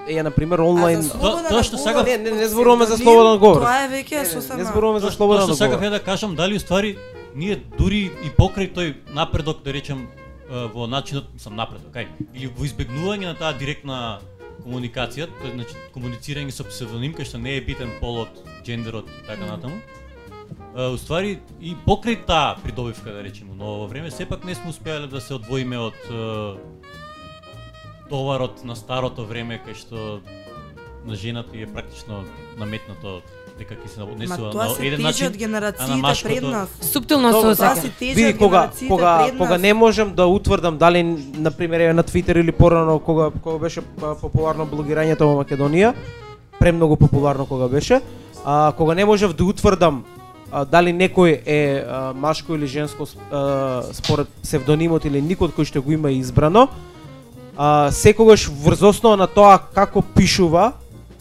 е, на пример, онлайн... тоа што говор, сакав- Не, не, не зборуваме за слободен говор. Тоа е веќе Не, со не, зборуваме за слободен Тоа што сакав говор. ја да кажам, дали уствари ние дури и покрај тој напредок, да речем, во начинот, сам напредок, ај, или во избегнување на таа директна комуникација, тој значи комуницирање со псевдоним кај што не е битен полот, джендерот и така натаму. Уствари и покрај таа придобивка да речеме, но во време сепак не сме успеале да се одвоиме од товарот на старото време кај што на жената е практично наметнато дека ќе се Ма однесува на еден тежи начин, од генерациите пред нас. Суптилно се осеќа. се тежи Види од кога кога пред кога не можам да утврдам дали на пример е на Твитер или порано кога кога беше популарно блогирањето во Македонија, премногу популарно кога беше, а кога не можев да утврдам а, дали некој е а, машко или женско а, според псевдонимот или никот кој што го има избрано, а, секогаш врз основа на тоа како пишува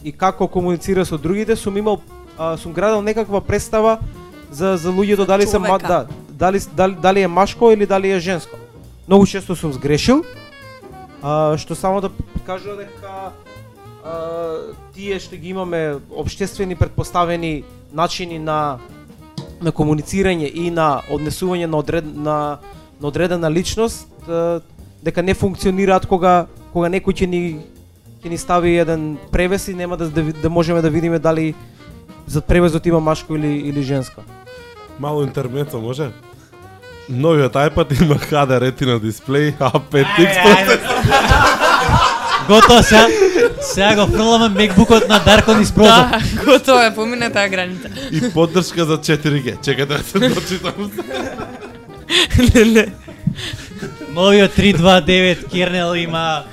и како комуницира со другите, сум имал а, сум градел некаква представа за за луѓето дали се ма, да, дали, дали дали е машко или дали е женско. Многу често сум сгрешил. А, што само да кажува дека а, тие што ги имаме обштествени предпоставени начини на на комуницирање и на однесување на одред на на одредена личност а, дека не функционираат кога кога некој ќе ни ќе ни стави еден превес и нема да да, да можеме да видиме дали зад превезот има машко или или женско. Мало интермецо може? Новиот iPad има HD Retina дисплеј, A5X Готово сега. Сега го фрламе MacBookот на Дарко низ прозор. Да, готово е, помине таа граница. и поддршка за 4G. Чекајте да се дочитам. Не, не. Новиот 329 кернел има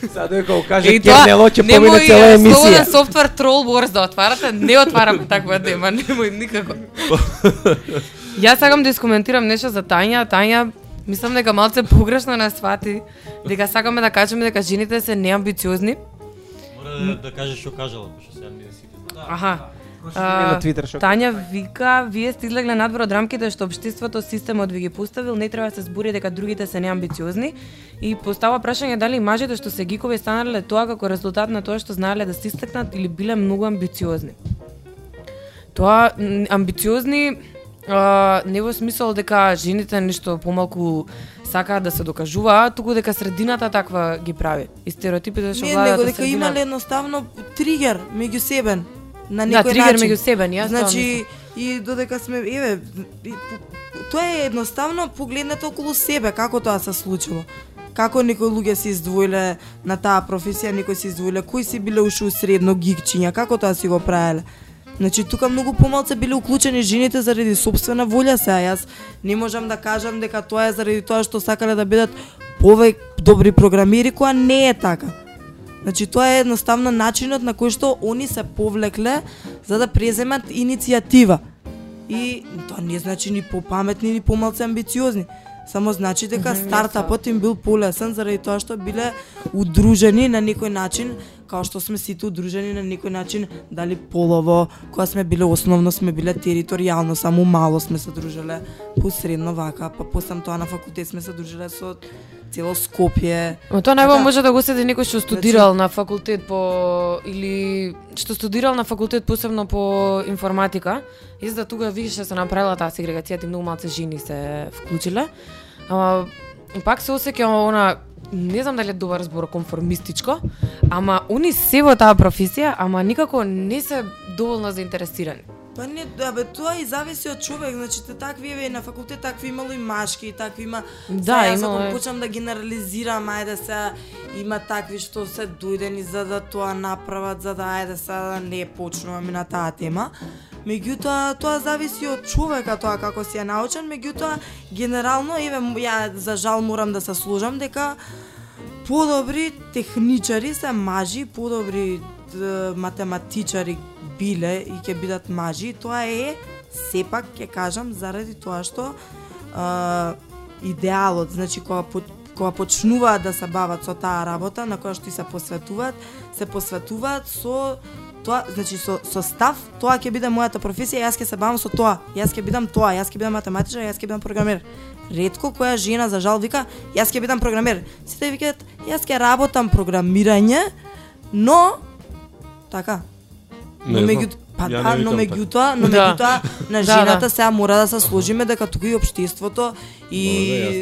Сега дека го каже Кернело ќе помине цела емисија. слободен софтвер Troll Wars да отварате, не отвараме таква тема, немој никако. Јас сакам да искоментирам нешто за Тања, Тања мислам дека малце погрешно не свати, дека сакаме да кажеме дека жените се неамбициозни. Мора да, да кажеш што кажала, пошто сега не сите знаат. Аха. На Твитер што Тања вика, вие сте излегле надвор од рамките што општеството системот ви ги поставил, не треба да се збори дека другите се неамбициозни и постава прашање дали мажите што се гикови станале тоа како резултат на тоа што знаеле да се истакнат или биле многу амбициозни. Тоа амбициозни а, не во смисол дека жените нешто помалку сакаат да се докажуваат, туку дека средината таква ги прави. И стереотипите што Не, владаат него во дека средината. имале едноставно тригер меѓу себе на Да, некој тригер начин. меѓу себе, тоа Значи, и додека сме, еве, тоа е едноставно погледнете околу себе како тоа се случило. Како некои луѓе се издвоиле на таа професија, некои се издвоиле, кои си биле уши у средно гигчиња, како тоа си го правеле. Значи тука многу помалце биле уклучени жените заради собствена волја сега. Јас не можам да кажам дека тоа е заради тоа што сакале да бидат повеќе добри програмери која не е така. Значи тоа е едноставно начинот на кој што они се повлекле за да преземат иницијатива. И тоа не значи ни попаметни ни помалку амбициозни. Само значи дека стартапот им бил полесен заради тоа што биле удружени на некој начин, као што сме сите удружени на некој начин, дали полово, кога сме биле основно сме биле територијално, само мало сме се дружеле, посредно вака, па после тоа на факултет сме се дружеле со цело Скопје. Но тоа најбо Така. може да го седи некој што студирал на факултет по или што студирал на факултет посебно по информатика, изда тука више се направила таа сегрегација, ти многу малце жени се вклучиле. Ама пак се осеќам она не знам дали е добар збор конформистичко, ама они се во таа професија, ама никако не се доволно заинтересирани. Па не, да бе, тоа и зависи од човек, значи те такви еве на факултет такви имало и машки, и такви има. Да, Сега, јас имало е. почнам да генерализирам, ајде се има такви што се дојдени за да тоа направат, за да ајде се да не почнуваме на таа тема. Меѓутоа, тоа зависи од човека, тоа како си е научен, меѓутоа, генерално, еве, ја за жал морам да се сложам дека подобри техничари се мажи, подобри математичари биле и ќе бидат мажи, тоа е сепак ќе кажам заради тоа што а, идеалот, значи кога по, кога почнуваат да се бават со таа работа на која што и се посветуваат, се посветуваат со тоа, значи со, со став, тоа ќе биде мојата професија, јас ќе се бавам со тоа, јас ќе бидам тоа, јас ќе бидам математичар, јас ќе бидам програмер. Ретко која жена за жал вика, јас ќе бидам програмер. Сите викаат, јас ќе работам програмирање, но така. Не но меѓу па Ја да, не но меѓутоа, но Да. меѓутоа на Да, жената да. сега мора да се сложиме дека тука и општеството и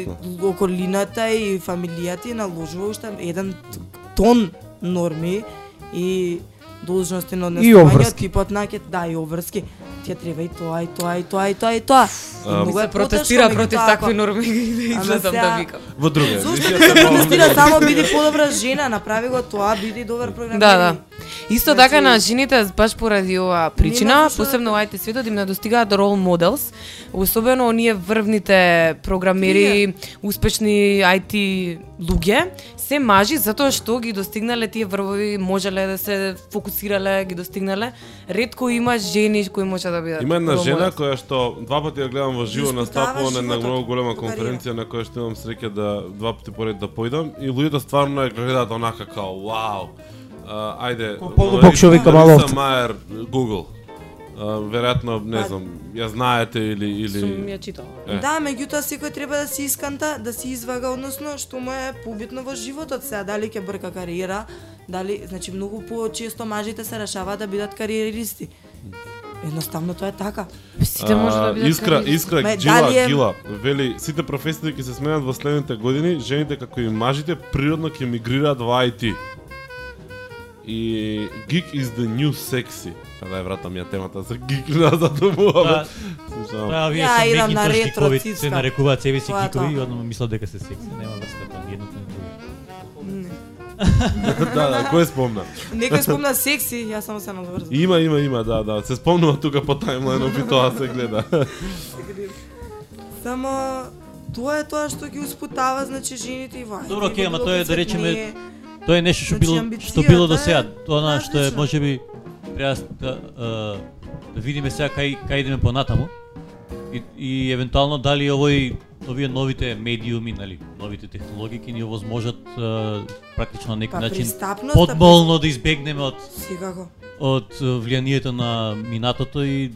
јасно. околината и фамилијата и наложува уште еден тон норми и должности на И обврски. типот на ќе да и обврски. Ќе треба и тоа и тоа и тоа и тоа и тоа. Многу е Се протестира против меѓутоа, такви норми да излезам да викам. Во друга Зошто се протестира само биди подобра жена, направи го тоа, биди добар програмер. Да, да. Исто Значи- така на жените баш поради оваа причина, зашто- посебно во IT светот им недостигаат рол моделс, особено оние врвните програмери, успешни IT луѓе, се мажи затоа што ги достигнале тие врвови, можеле да се фокусирале, ги достигнале. Ретко има жени кои може да бидат. Има една жена која што два пати ја гледам во живо настапува на една многу голема конференција на која што имам среќа да два пати поред да појдам и луѓето стварно ја гледаат онака као вау. Ајде, Ко полубог што вика Маловцев. Мајер, Google. А, веројатно, не знам, ја знаете или Сум или ја читала. Е. Да, меѓутоа секој треба да се исканта, да се извага, односно што му е побитно во животот сега, дали ќе брка кариера, дали, значи многу почесто мажите се решаваат да бидат кариеристи. Едноставно тоа е така. Сите може да бидат Искра, кариеристи. Искра Ме, Джила, дали е- Гила, вели, сите професии ќе се сменат во следните години, жените како и мажите природно ќе мигрираат во IT. И geek is the new sexy. Па да ја вратам ја темата за geek Да, муабет. Тоа вие Ја со идам на Macintosh ретро гикови цицка. се нарекуваат себе си е гикови и одно мислат дека се секси, нема врска да, да, кој спомна? Некој спомна секси, јас само се надврзам. Има, има, има, да, да. Се спомнува тука по тајмлајнот и тоа се гледа. Само тоа е тоа што ги успутава значи жените и во. Добро, окей, ама тоа е, да речеме, Тоа е нешто што Значи, било што било до сега. Тоа што е можеби треба да, а, да видиме сега кај кај идеме понатаму. И, и евентуално дали овој овие новите медиуми, нели, новите технологии ќе ни овозможат а, практично на некој Па начин подмолно да избегнеме од Секако. од влијанието на минатото и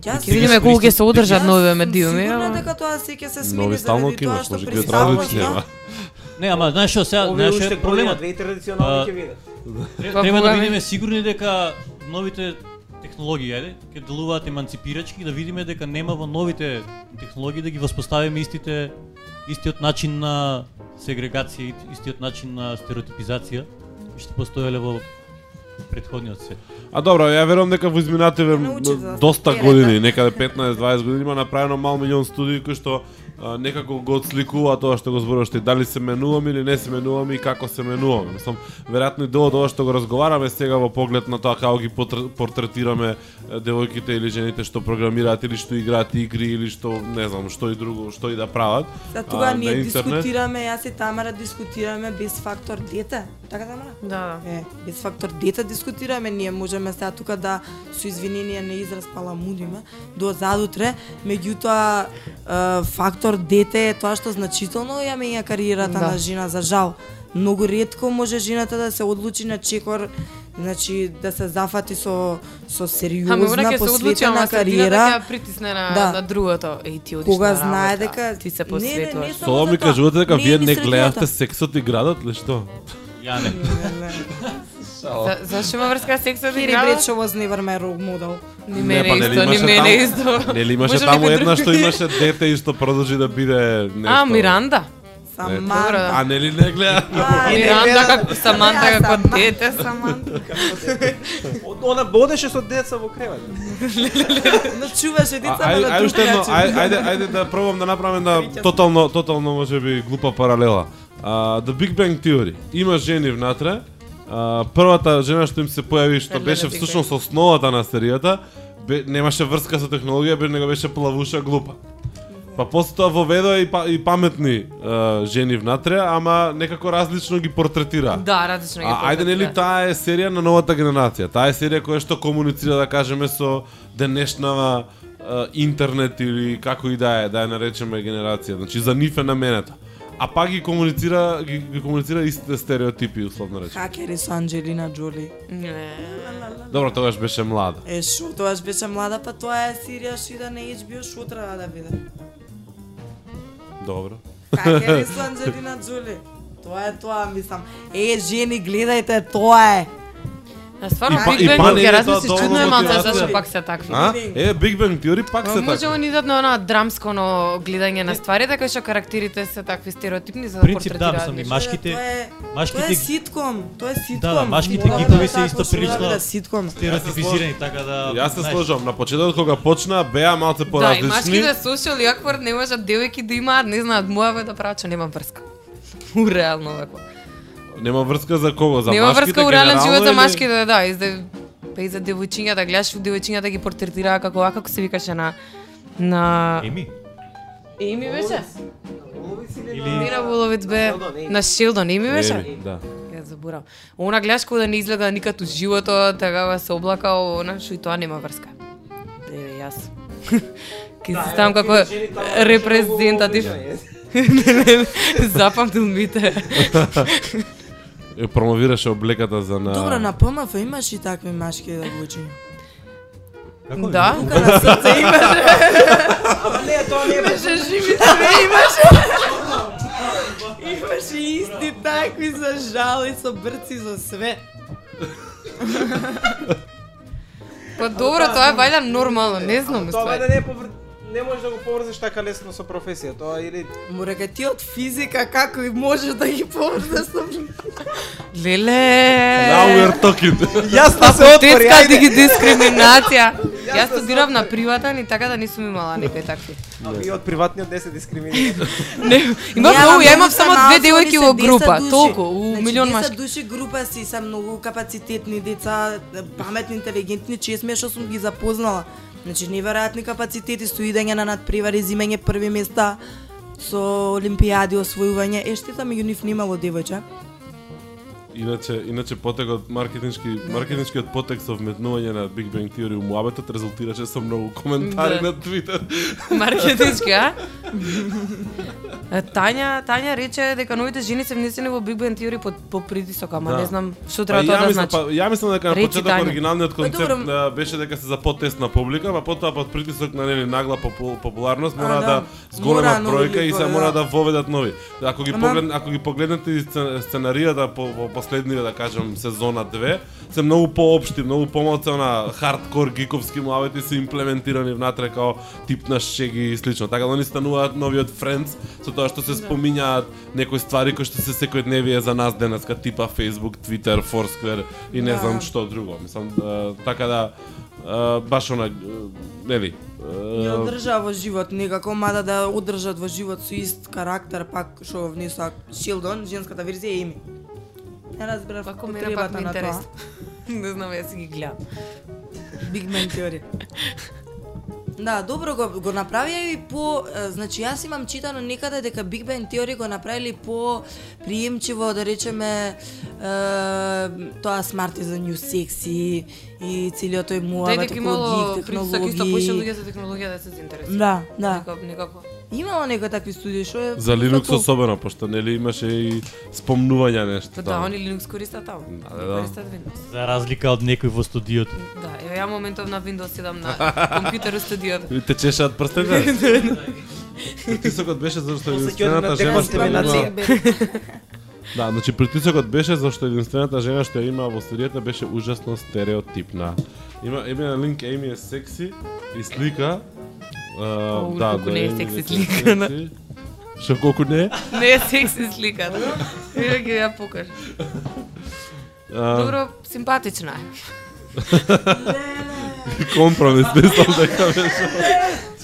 Јас Ќе видиме колку ќе се одржат нови медиуми. Сигурна ама- дека тоа се ќе се смени Нови стално заради ќе тоа имаш, што ама. пристапноста Не, ама знаеш што сега, знаеш што е проблемот. две традиционални ќе видат. Тре- Па, Треба да бидеме сигурни дека новите технологии, ајде, ќе делуваат еманципирачки и да видиме дека нема во новите технологии да ги воспоставиме истите истиот начин на сегрегација, и истиот начин на стереотипизација кои што постоеле во претходниот свет. А добро, ја верувам дека во изминативе доста години, некаде 15-20 години има направено мал милион студии кои што некако го отсликува тоа што го зборуваш ти, дали се менуваме или не се менуваме и како се менуваме. Мислам, веројатно и дел од ова што го разговараме сега во поглед на тоа како ги портретираме девојките или жените што програмираат или што играат игри или што не знам, што и друго, што и да прават. За тога а, ние интернет. дискутираме, јас и Тамара дискутираме без фактор дете. Така Тамара? Да, да. Е, без фактор дете дискутираме, ние можеме сега тука да со извинение на израз паламудиме до задутре, меѓутоа е, фактор дете е тоа што значително ја менја кариерата Да. на жена за жал. Многу ретко може жената да се одлучи на чекор, значи да се зафати со со сериозна се посветена ама средината кариера. ќе ја притисне на, Да. на другото. Еј, ти одиш Кога на знае работа, дека ти се Не, не, не, посветуваш. само Тоа ми кажувате дека Не вие не гледавте сексот и градот ли што? Ја не. За, зашто има врска секса да Кири игра? Бречо was never my role model. Ни мене па, нели исто, ни мене таму- исто. Нели имаше таму една што имаше дете и што продолжи да биде нешто. А, Миранда. Саманта. Да. А нели не гледа? Не Миранда како Саманта како Саманта. дете, Саманта. Она бодеше со деца во кревет. Но чуваше А, децата ај, на ај друг уште едно, ајде, ајде да пробам да направам една тотално, тотално можеби глупа паралела. Uh, The Big Bang Theory. Има жени внатре. Uh, првата жена што им се појави, што Елена беше всушност основата на серијата, бе, немаше врска со технологија, бе, него беше плавуша глупа. Па после тоа воведоа и, па, и паметни uh, жени внатре, ама некако различно ги портретира. Да, различно ги А, ајде нели портретира. таа е серија на новата генерација. Таа е серија која што комуницира да кажеме со денешнава е, интернет или како и да е, да ја наречеме генерација. Значи за нив е наменета. А пак ги комуницира ги, ги комуницира истите стереотипи условно речено. Хакери со Анджелина Джоли. Не. Добро, тогаш беше млада. Е, шо, тоаш беше млада, па тоа е серија што и да не HBO, шо треба да биде? Добро. Хакери со Анджелина Джоли. Тоа е тоа, мислам. Е, жени, гледајте, тоа е. А стварно па- Big Bang па не ќе тоа размислиш чудно е малце зашто пак се такви. А? Е, Big Bang Theory пак се Може така. они дадат на она драмско но гледање на стварите кај што карактерите се такви стереотипни за да Принцип, да, мислам, и. Машките- Тоа е, машките тоа е ситком, тоа е ситком. Да, да, машките Мора гикови да се исто што прилично- да, ситком. Стереотипизирани така да Јас се сложам, на почетокот кога почна беа малце Да, и поразлични. машките social и аквард не можат девојки да имаат, не знаат, мојава да прача, нема врска. Реално вако. Нема врска за кого? За Нема машките врска у реален генерално живот за машките, да, и за па и за девојчињата, гледаш девојчињата ги портретираа како а како се викаше на на Еми, Еми беше. или на Воловец бе, на Шилдон, Еми беше. Да. Ја заборав. Она гледаш кога да не изгледа никад у живото, така се облака, она што и тоа нема врска. Еве јас. Ке се ставам како репрезентатив. Запамтил мите. Ја промовираше облеката за на Добро, на ПМФ имаш и такви машки да девојчиња. како Да. Тука на срце имаш. Ама не, тоа не беше. живи све имаше. Имаше исти такви за жал и со брци за све. Па добро, тоа е вајда нормално, не знам, Тоа ствари. да не е повр... не можеш да го поврзеш така лесно со професија. Тоа или Мора ти од физика како и можеш да ги поврзаш со Леле. Now we're talking. Јасно се отвори, Детска ајде. диги дискриминација. Јас студирав на приватен и така да не сум имала некои такви. А ви од приватниот не се дискриминира. Не, имав многу, ја имав само две девојки во група, толку, у значи, милион 10 машки. души група си се многу капацитетни деца, паметни, интелигентни, чест ми е што сум ги запознала. Значи неверојатни капацитети стоидење на надпревари, зимење први места, со олимпијади, освојување. Е, штета меѓу нив немало девојче. Иначе, иначе потекот маркетиншки, маркетиншкиот потек со вметнување на Big Bang Theory у муабетот резултираше со многу коментари Да. на Twitter. Маркетиншки, а? Тања, Тања рече дека новите жени се внесени во Big Bang Theory по, по притисок, ама Да. не знам што Па, треба ја тоа да мислам, значи. па, ја мислам дека на почеток Тања. оригиналниот концепт добро. а, беше дека се за потесна публика, па потоа под притисок на нели нагла попу- популарност А, мора да. да нови бројка и се мора да. да воведат нови. Ако ги Ама- поглед ако ги погледнете и сцен- сценаријата по, по последниве да кажам сезона 2, се многу поопшти, многу помалку на хардкор гиковски муавети се имплементирани внатре као тип на шеги и слично. Така да они стануваат новиот Friends со тоа што се спомињаат некои ствари кои што се секојдневие за нас денеска, типа Facebook, Twitter, Foursquare и не Да. знам што друго. Мислам, а, така да а, баш она, а, нели, Не а, одржа во живот некако, мада да одржат во живот со ист карактер, пак што внесоа Шилдон, женската верзија е Еми. Не разбрав Како мене пак ме интересува. Не знам, јас си ги гледам. Big Bang Theory. Да, добро го, го направија и по, значи јас имам читано некаде дека Big Bang Theory го направили по приемчиво, да речеме, е, тоа смарт is the new sexy и целиот тој Дај муавет дека околу имало гиг притисок исто поише технологии. луѓе за технологија да се заинтересираат. Да, да. Некако, некако. Имало некои такви студии што е за Linux како- особено, пошто нели имаше и спомнување нешто. Па да, они Linux користат таму. Да, да, да. Користат Windows. За разлика од некој во студиото. Да, еве ја моментов на Windows 7 на компјутер студиото. И те чешаат прстите. Притисокот беше зашто единствената на жена што има... Да, значи притисокот беше зашто единствената жена што ја има во студијата беше ужасно стереотипна. Има има на линк Еми е секси и слика. О, да, колку да, не е секси дека слика, да. Што колку не? Не е секси слика, да? Еве ги ја покажа. А, Добро, симпатична е. компромис, мислам дека беше.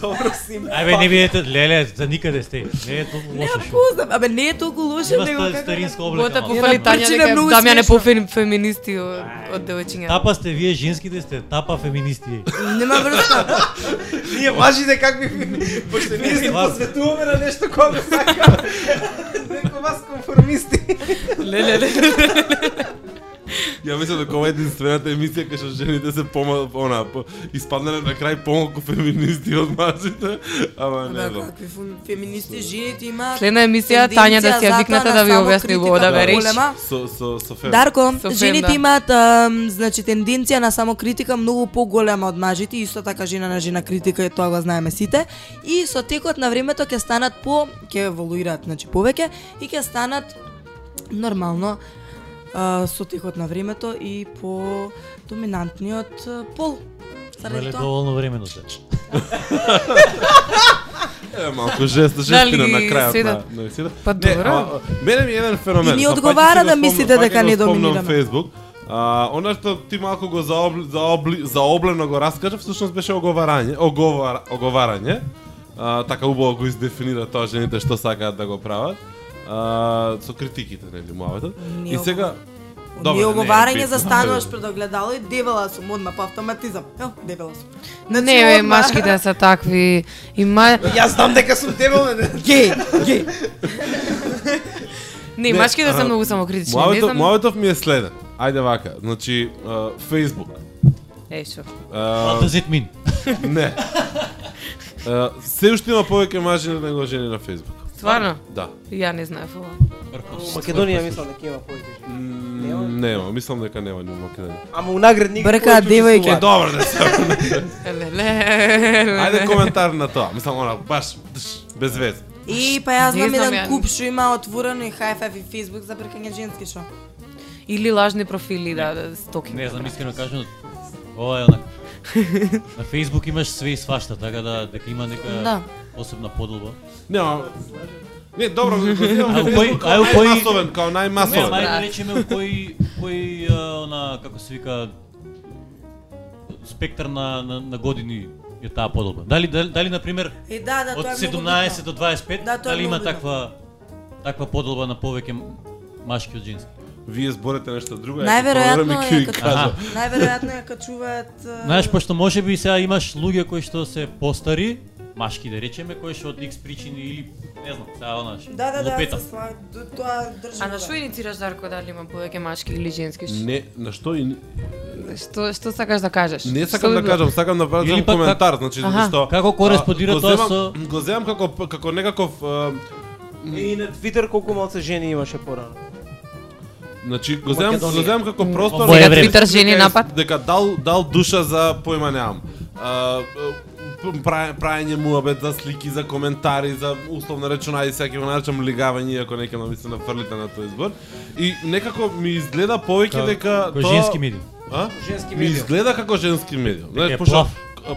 Добро си. Ајбе не бидете леле за никаде сте. Не е толку Не лошо шо. пузнам, абе не е толку лошо, него како старинска облека. Бота пофали Една Тања причина дека Дамјан е смешно. пофем феминисти од, девојчиња. Тапа сте вие женските сте, тапа феминисти. нема врска. Ние мажите какви пошто ние се посветуваме на нешто кога сака. Неко вас конформисти. Леле, леле. Ја мислам дека ова е единствената емисија кај што жените се пома она по, испаднале на крај помалку феминисти од мажите, ама не Да, знам. фу- феминисти жените имаат Следна емисија Тања да си ја тенденција викнете затоа да ви објасни го да да голема. Со со со фем. Дарко, Со фем, жените да. имаат значи тенденција на самокритика многу поголема од мажите, исто така жена на жена критика и тоа го знаеме сите. И со текот на времето ќе станат по ќе еволуираат, значи повеќе и ќе станат нормално со текот на времето и по доминантниот а, пол. Веле тоа. доволно времено се. Е, малку жест, жестина на крајот седат? на. Па Не, добро. ама, мене ми е еден феномен. И ни одговара да го мислите дека не спомнам доминираме. Facebook. А, она што ти малку го заобли, заобли, заоблено го раскажа, всушност беше оговарање, оговар, оговарање. А, така убаво го издефинира тоа жените што сакаат да го прават. А, со критиките, нели, муаветот. Не И сега Добро, не е оговарање застануваш пред огледало и дебела сум одма по автоматизам. Ео, дебела сум. Не, бе, машките се такви. И ма... Јас знам дека сум дебел, не. Гей, гей. Не, Не, машките се многу самокритични. Не Муаветов, знам... муаветов ми е следен. Ајде вака, значи, Facebook. Е, шо. А, What does it mean? не. Се уште има повеќе мажи него жени на Facebook. Стварно? Да. Ја не знаев ова. Македонија мислам дека има повеќе жени. Нема, нема, мислам дека нема ни во Македонија. Ама унаград никако Бркаат девојки. Добро да се. Ајде коментар на тоа. Мислам она баш без вез. И па јас знам еден куп што има отворено и five и Facebook за бркање женски шо. Или лажни профили, да, да, стоки. Не знам искрено кажано. Ова е. На Facebook имаш све и свашта, така да дека има нека Да. Посебна подолба. Нема. Не, добро, го А кој- а кој- најмасовен, као Не, најмасовен. Да. ајде речеме у кој кој а, она како се вика спектар на на, на години е таа подолба. Дали дали, дали на пример Е да, да, од тоа е многу 17 битно. до 25 Да, е дали има таква таква подолба на повеќе машки од женски? Вие зборете нешто друго, Најверојатно ја е кажа. Најверојатно ја качуваат а, Знаеш, пошто може би сега имаш луѓе кои што се постари, машки да речеме, кои што од X причини или не знам, сега она Да, да, да, лупета. се сла... д- тоа држи. А на што иницираш Дарко дали има повеќе машки или женски? Не, на што и Што што сакаш да кажеш? не Што сакам да кажам, сакам да правам коментар, значи затоа што Како кореспондира тоа со- го земам како како некаков И на Твитер колку малце жени имаше порано. Значи го земам го земам како простор време. Твитер жени напад? дека дал дал душа за појма немам. А, прај- праење муабет за слики, за коментари, за условно речено, ајде сега ќе го наречам лигавање, ако нека ми се нафрлите на тој избор. И некако ми изгледа повеќе дека Кој женски медиум. А? Женски Ми медиум. изгледа како женски медиум. Знаеш, е пошто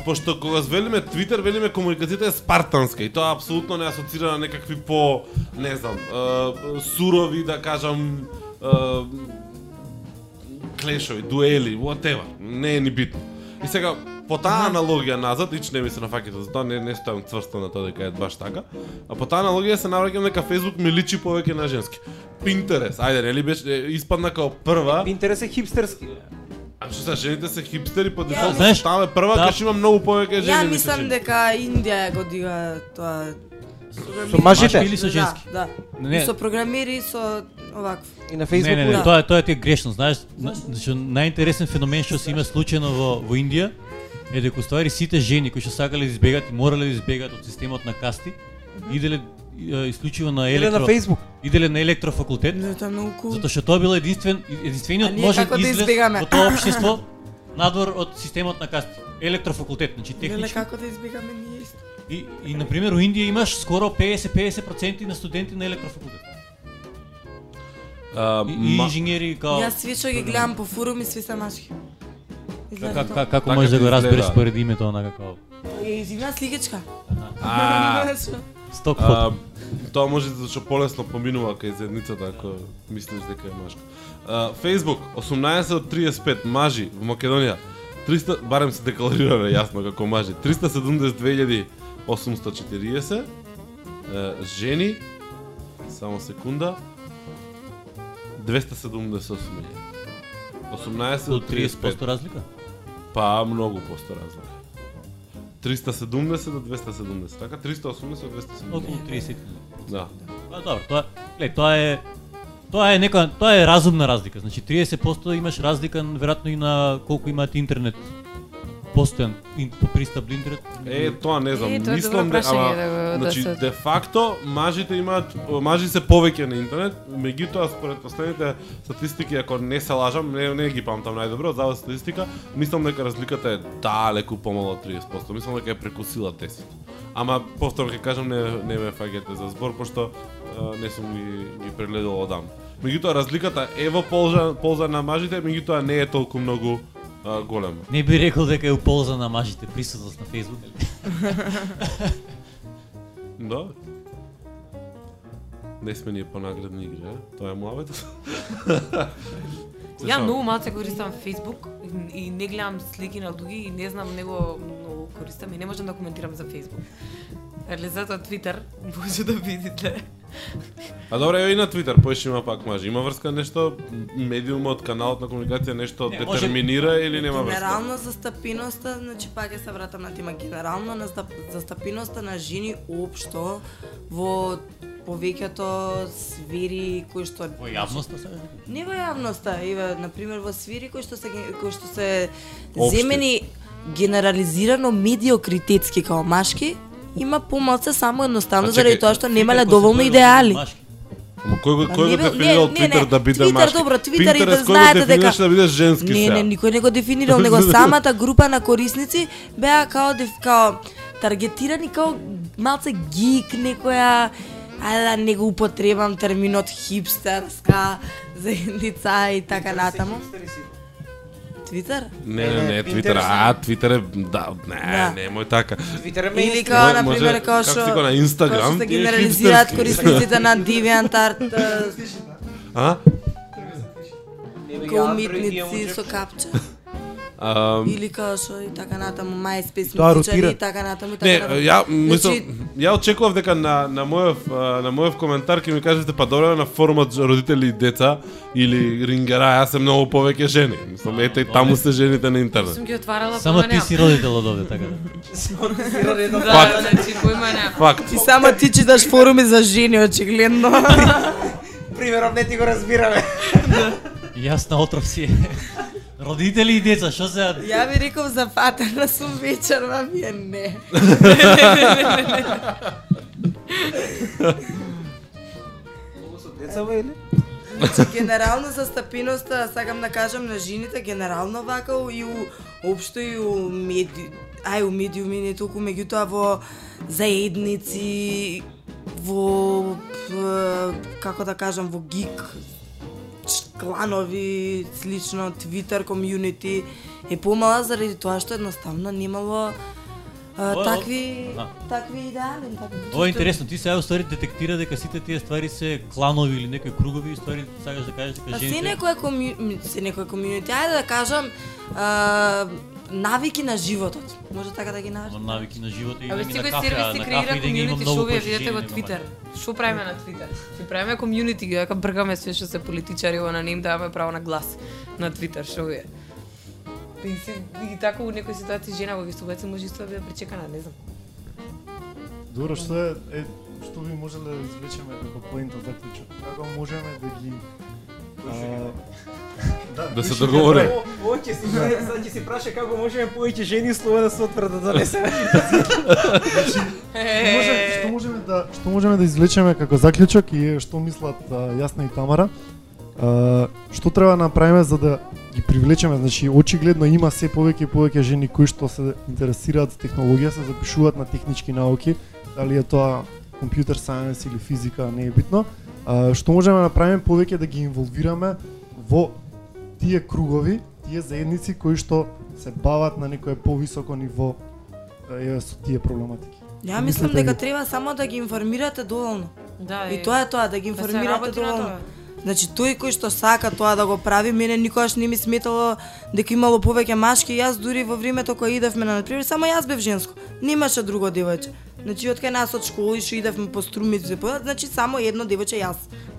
пошто кога велиме Твитер, велиме комуникацијата е спартанска и тоа апсолутно не асоцира на некакви по, не знам, сурови, да кажам, клешови, дуели, whatever. Не е ни битно. И сега, по таа аналогија назад, ич не ми се нафаќате за тоа, не, не стојам цврсто на тоа дека е баш така, а по таа аналогија се навраќам дека Facebook ми личи повеќе на женски. Pinterest, ајде, нели беше е, испадна као прва, Интерес е хипстерски. а што се жените се хипстери по дефолт, знаеш, ставаме прва, да. кај што има многу повеќе жени. Ја мислам дека Индија го дига тоа Со мажите? Или со женски? Да, да. Не. И со програмери, со овакво. И на Не, Facebook. не, не, Да. тоа е тоа ти е грешно, знаеш, на- значи најинтересен феномен што се има случајно во во Индија е дека уствари сите жени кои што сакале да избегат и морале да избегат од системот на касти, иделе исклучиво на Или на електро Facebook. иделе на електрофакултет, Не, тоа е многу кул. затоа што тоа бил единствен единствениот можен да излез избегаме? во тоа општество надвор од системот на касти. Електрофакултет, значи Леле, технички. како да избегаме ние исто. И, и на пример во Индија имаш скоро 50-50% на студенти на електрофакултет. А, И, и ма- инженери као Јас све што ги гледам по форуми, сви се машки. Как, как, како Така можеш да го разбереш според името онака као Е, изигна сликичка. А, Што? сток а, фото. тоа може да што полесно поминува кај зедницата ако мислиш дека е машка. А, Facebook 18 од 35 мажи во Македонија 300 барем се декларира јасно како мажи 372.840 е, жени само секунда 278 18 Од од 35 30% разлика? Па, многу посто разлика. 370 до 270, така? 380 до 270. Околу 30. Да. Па добро, тоа глед, тоа е тоа е нека тоа е разумна разлика. Значи 30% имаш разлика веројатно и на колку имаат интернет постојан ин, пристап до интернет. Е, тоа не знам, Е, тоа мислам дека ама, да го- да значи се- де факто мажите имаат мажи се повеќе на интернет, меѓутоа според последните статистики ако не се лажам, не не ги памтам најдобро, за статистика, мислам дека разликата е далеку помало од 30%. Мислам дека е прекусила 10. Ама повторно ќе кажам не не ме фаќате за збор пошто а, не сум ги ги прегледал одам. Меѓутоа разликата е во полза полза на мажите, меѓутоа не е толку многу а, голема. Не би рекол дека е у полза на мажите присутност на Facebook. Да. Не сме ние по наградни игри, е? Тоа е муавет. Ја многу малце користам Facebook и- и не гледам слики на луѓе и не знам него многу користам и не можам да коментирам за Facebook. Али затоа Twitter може да видите. А добре, ево и на Твитер, поеш има пак мажи. Има врска нешто, медиумот, каналот на комуникација нешто Не, може- детерминира или нема врска? Генерално застапиноста, значи пак ќе се вратам на тема, генерално на застапиноста на жени општо во повеќето сфери кои што Во јавноста се. Не во јавноста, еве, на пример во сфери кои што се кои што се земени генерализирано медиокритетски као машки, има помалце само едноставно А заради тоа што немале доволно идеали. Ама кој го Па кој не го дефинирал Твитер да биде Твитер, машки? добро, Твитер и да знаете дека- да биде женски Не, не, никој не го дефинирал, него самата група на корисници беа као као таргетирани као малце гик, некоја ајде да не го употребам терминот хипстерска заедница и така натаму. Твитер? Не, не, не, Не, Твитер, а, Твитер е, да, не, Да. немој така. Твитер е Или као, на пример, као како што си го на Instagram, као што генерализираат корисниците на DeviantArt А? као умитници со капча. Ам, Или као што и така натаму MySpace Тоа музичари ротира. и така натаму и Не, така натаму. ја мислам, Значи, ја очекував дека на на мојов на мојов коментар ќе ми кажете па добро на форумот родители и деца или рингера, јас сум многу повеќе жени. Мислам ете и таму се жените на интернет. Сум ги отварала Само ти си родител од овде, така да. Да, значи поима нема. Факт. Ти само ти читаш форуми за жени, очигледно. Примерот не ти го разбираме. Јас на отров си. Родители и деца, што се Ја би реков за фатена сум вечер, ма вие не. Деца или? Значи, генерално за стапиноста, сакам да кажам на жените, генерално вака и у, општо и у меди... Ај, у медиуми не толку, меѓутоа во заедници, во, како да кажам, во гик, кланови, слично, Twitter комјунити е помала заради тоа што едноставно немало а, О, о, такви а. такви идеали, такви. Ова е интересно, ти сега уствари детектира дека сите тие ствари се кланови или некои кругови, ствари сакаш да кажеш дека Па се жените некоја комју... се некоја комјунити, ајде да кажам, а, навики на животот. Може така да ги наречам. навики на живота и Абе, на секој кафе, сервис на креира комјунити, видите жени во Твитер. мажи. Што правиме на Твитер? Си правиме комјунити, дека бргаме све што се политичари, ова на ним даваме право на глас на Твитер, што вие. И си, и така у некои ситуации жена во вистубаци може исто да биде причекана, не знам. Добро, што е, е што би можеле да извлечеме како поента заклучок? Како можеме да ги да, Да се више договориме. како- Ово ќе си сега ќе си праша како можеме повеќе жени слова да се отврат да донесеме. Што можеме, што можеме да што можеме да извлечеме како заклучок и што мислат Јасна и Тамара? А, што треба да направиме за да ги привлечеме? Значи очигледно има се повеќе и повеќе жени кои што се интересираат за технологија, се запишуваат на технички науки, дали е тоа компјутер сајенс или физика, не е битно. А, што можеме да направиме повеќе да ги инволвираме во тие кругови, тие заедници кои што се бават на некое повисоко ниво е, со тие проблематики. Ја мислам дека треба само да ги информирате доволно. Да, И тоа е тоа, да ги да информирате доволно. Значи тој кој што сака тоа да го прави, мене никогаш не ми сметало дека имало повеќе машки, јас дури во времето кога идевме на например, само јас бев женско. Немаше друго девојче. Значи од кај нас од школи што идевме по струмици, значи само едно девојче јас.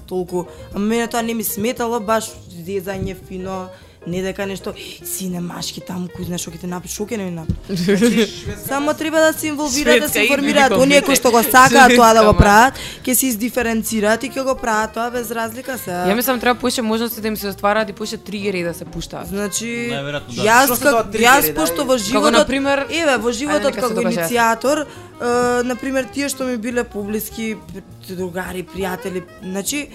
Толку. А мене тоа не ми сметало баш зезање фино, не дека нешто сине машки таму кој знае што ќе те направи, што ќе не направи. Само треба да се инволвираат, да се информираат оние Британија. кои што го сакаат тоа да го прават, ќе се издиференцираат и ќе го прават тоа без разлика се. Ја мислам треба поише можности да им се оствараат и поише тригери да се пуштаат. Значи, да. јас как, јас да, пошто во Како животот, например, еве во животот како докаже. иницијатор, е, например тие што ми биле поблиски другари, пријатели, значи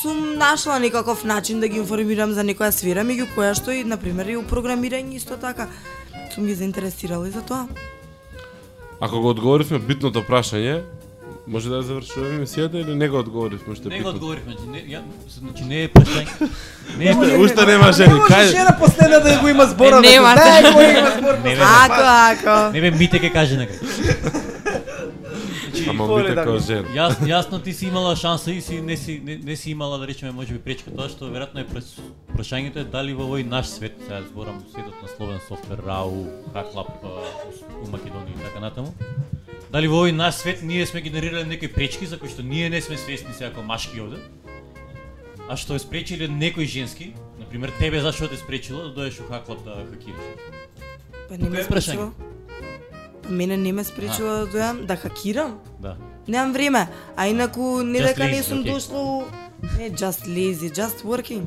сум нашла некаков начин да ги информирам за некоја сфера, меѓу која што и например и у програмирање исто така. Сум ги заинтересирала и за тоа. Ако го одговоривме битното прашање, може да завршуваме емисијата или не го одговоривме што е Не го одговоривме, значи не, ја, значи не е прашање. Не е Уште, уште нема жени, Не може кај? жена последна да го има збора. Е, да се нема. знае кој има збор. Не бе, Ако, ако. не бе, Мите ке каже нека. Ама Поле бите да како ми. жена. Јас, јасно ти си имала шанса и си не си не, не си имала да речеме можеби пречка тоа што веројатно е прес, прашањето е дали во овој наш свет, сега зборам светот на словен софтвер, РАУ, Хаклап у Македонија и така натаму. Дали во овој наш свет ние сме генерирале некои пречки за кои што ние не сме свесни сега како машки овде? А што е спречиле некој женски, на пример тебе зашто те спречило да доеш у Хаклап да хакираш? Па не ме Кое мене не ме спречува да дојам да хакирам. Да. Немам време. А инаку не Just дека не lazy, сум окей. дошла не just lazy, just working.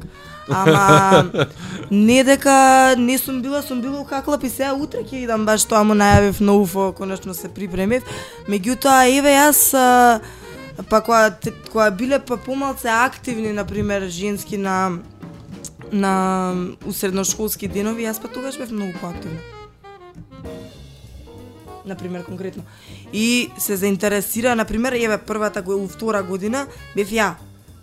Ама не дека не сум била, сум била у Хаклап и сега утре ќе идам баш тоа му најавив на УФО, конечно се припремив. Меѓутоа еве јас а, па кога те- кога биле па помалце активни на пример женски на на у средношколски денови, јас па тогаш бев многу поактивна на пример конкретно. И се заинтересира, на пример, еве првата го у втора година бев ја.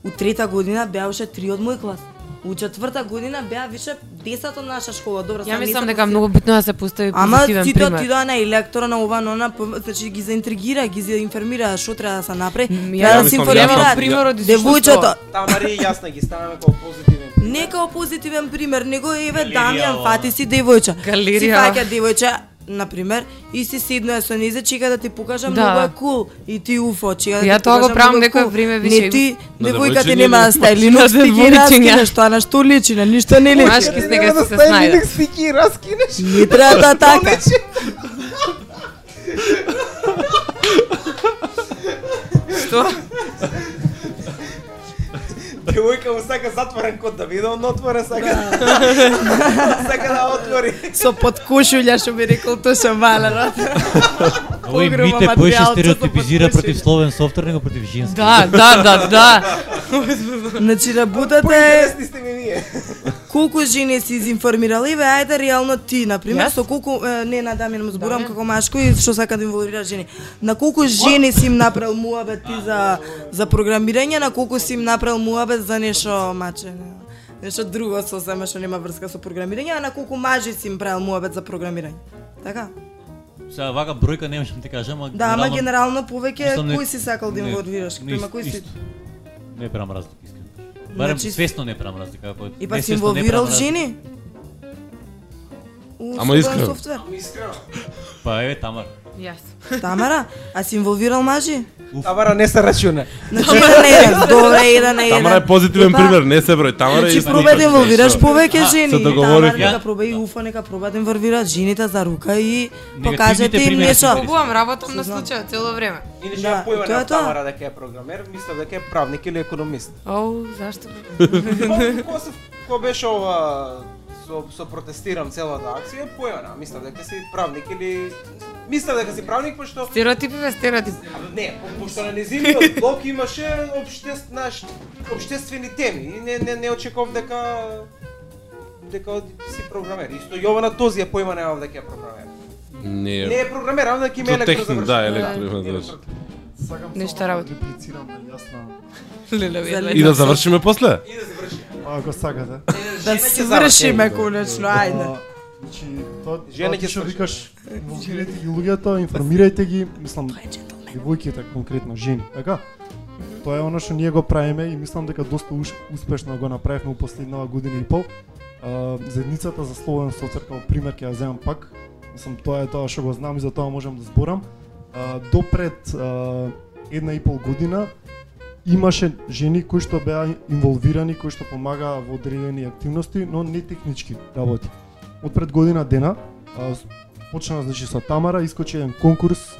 У трета година беа уште три од мој клас. У четврта година беа више 10 од наша школа. Добро, Ја мислам дека си- многу битно да се постави Ама позитивен ти тоа пример. ти тоа на електора на ова на она, п- значи ги заинтригира, ги заинформира што треба да се направи. Ја да се јас- пример од Девојчето, Тамари и јасна ги ставаме како позитивен. не као позитивен пример, него еве Дамјан фати си девојче. Галерија. Си фаќа девојче, на пример, и си седнува со незе, чека да ти покажам Да. многу е кул. И ти уфо, чека да Ја ти тоа го правам кул. време више. Не ти, девојка ти нема или- да стај Linux, ти ги раскинеш тоа на што личи, на ништо не личи. Машки с нега си се снајде. стики раскинеш. Не треба тоа така. Што? Девојка му сака затворен код да биде, он отворен сака. сака да отвори. Со подкошулја што би рекол Тоша Малерот. Овој Мите поише стереотипизира против словен софтвер него против женски. Да, да, да, да. Значи работата е Поинтересни сте ми вие. Колку жени си изинформирала и бе, ајде реално ти, на пример, со колку е, не на Дамјан му зборам како машко и што сака да инволвира жени. На колку жени си им направил муабет ти за за програмирање, на колку си им направил муабет за нешто мачење. Нешто друго сосема што нема врска со програмирање, а на колку мажи си им правил муабет за програмирање. Така? Сега вака бројка не можам ти кажам, ама Да, ама генерално повеќе кој си сакал да инволвираш, кој си. Не правам разлика. Барем Значи- свесно не правам разлика, и па си инволвирал жени? Ама искрено. софтвер. Па еве Тамар. Јас. Тамара, а си инволвирал мажи? Тамара не се рачуна. Значи еден еден, добре, еден на еден. Тамара е позитивен Епа, пример, не се број. Тамара е Значи истина. проба да инволвираш повеќе жени. Тамара нека Ја- проба и Уфа, нека проба да инволвираат жените за рука и покажете им нешто. Побувам, работам на Знам. случајот цело време. Иначе Да, ја појма тоа е на тоа. Тамара дека е програмер, мислев дека е правник или економист. Оу, зашто? Кога се кога беше ова со со протестирам целата акција, појана, мислев дека си правник или мислев дека си правник пошто Стереотипи бе стереотипи. не, по- пошто на незиниот блог имаше обштес, наш, обштествени теми и не не не очеков дека дека си програмер. Исто Јована Този е појма немав дека е програмер. Не Не. е програмер, ама дека има електро да, електро има завршен. Сакам Нешто само да работи. реплицирам да јасна. Леле, И да завршиме после? И да заврши. Ако сакате. Да се заврши. вршиме конечно, ајде. А, Значи, тоа Жена ќе што викаш, инволвирајте ги луѓето, информирајте ги, мислам, девојките конкретно, жени, така? Тоа е оно што ние го правиме и мислам дека доста уш, успешно го направивме у последнава година и пол. А, заедницата за слободен соцер како пример ќе ја земам пак. Мислам тоа е тоа што го знам и за тоа можам да зборам. А, допред а, една и пол година имаше жени кои што беа инволвирани, кои што помагаа во одредени активности, но не технички работи. Од пред година дена а, почна значи со Тамара, искочи еден конкурс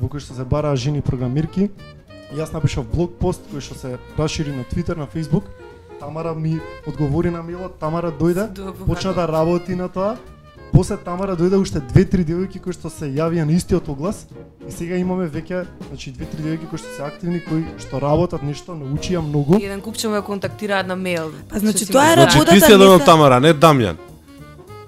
во кој што се бараа жени програмирки. Јас напишав блог пост кој што се расшири на Твитер, на Фейсбук. Тамара ми одговори на милот, Тамара дојде, почна да работи на тоа. После Тамара дојде уште две-три девојки кои што се јавија на истиот оглас и сега имаме веќе значи две-три девојки кои што се активни, кои што работат нешто, научија многу. Еден купче ме контактираат на мејл. Па значи тоа е мислам? Значи работата ти си еден не од се- Тамара, не Дамјан.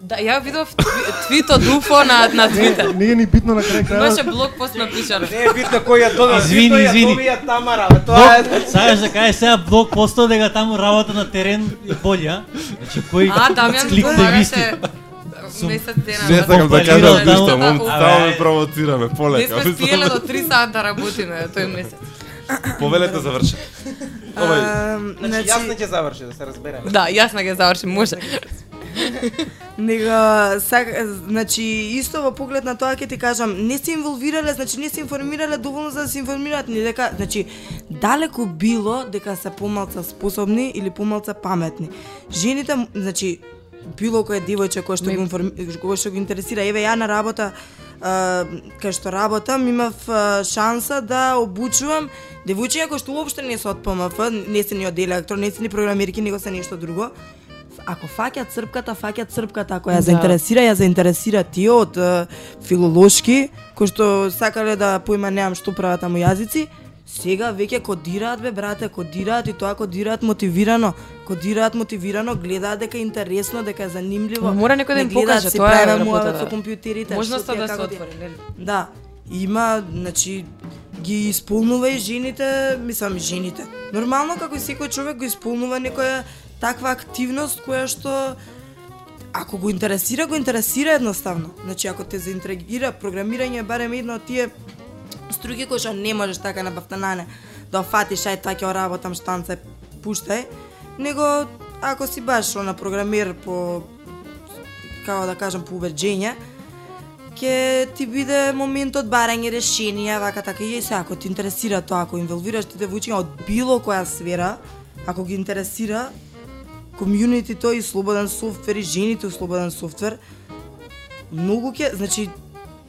Да, ја видов тви- твит од Уфо на, на Твитер. Не е ни битно на крај Имаше крајот. блог пост напишано. Не е битно кој ја додал, Извини, ја извини. добија Тамара, бе, тоа е Сакаш да кажеш сега блог постот дека таму работа на терен и боле, а? Значи кој А, Дамјан клик бараше Сум- месец дена. Не да сакам да кажам ништо, мом, Да, стално Абе. ме провоцираме, Не полека. сме спиеле до 3 сата работиме тој месец. Повелете заврши. Овај, Ам, Значи, јасно ќе заврши, да се разбереме. Да, јас на ги завршим, може. Него, сак, значи, исто во поглед на тоа ќе ти кажам, не се инволвирале, значи не се информирале доволно за да се информираат ни дека, значи, далеку било дека се помалца способни или помалца паметни. Жените, значи, било кој девојче кој што Ме- го информи, кој што го интересира, еве ја на работа кај што работам, имав шанса да обучувам девојчиња кои што уопште не се од ПМФ, не се ни од електро, не се ни програмирки, него се нешто друго. Ако фаќаат црпката, фаќаат црпката, ако ја Да. заинтересира, ја заинтересира тие од филолошки, кои што сакале да поима немам што прават таму јазици, сега веќе кодираат бе брате, кодираат и тоа кодираат мотивирано, кодираат мотивирано, гледаат дека е интересно, дека е занимливо. Ма мора некој да им покаже, си тоа е муавет работата. со компјутерите. Можноста да се отвори, нели? Да, има, значи, ги исполнува и жените, мислам, жените. Нормално како и секој човек го исполнува некоја таква активност која што ако го интересира, го интересира едноставно. Значи, ако те заинтригира програмирање, барем едно од тие струги кои што не можеш така на бафтанане да фатиш, ај така ќе работам штанца, пуштај, него ако си баш на програмир по како да кажам по убеджење, ќе ти биде моментот барање решенија, вака така и се, ако ти интересира тоа, ако инволвираш ти девојчиња од било која сфера, ако ги интересира комјунити тој и слободен софтвер и жените слободен софтвер, многу ќе, значи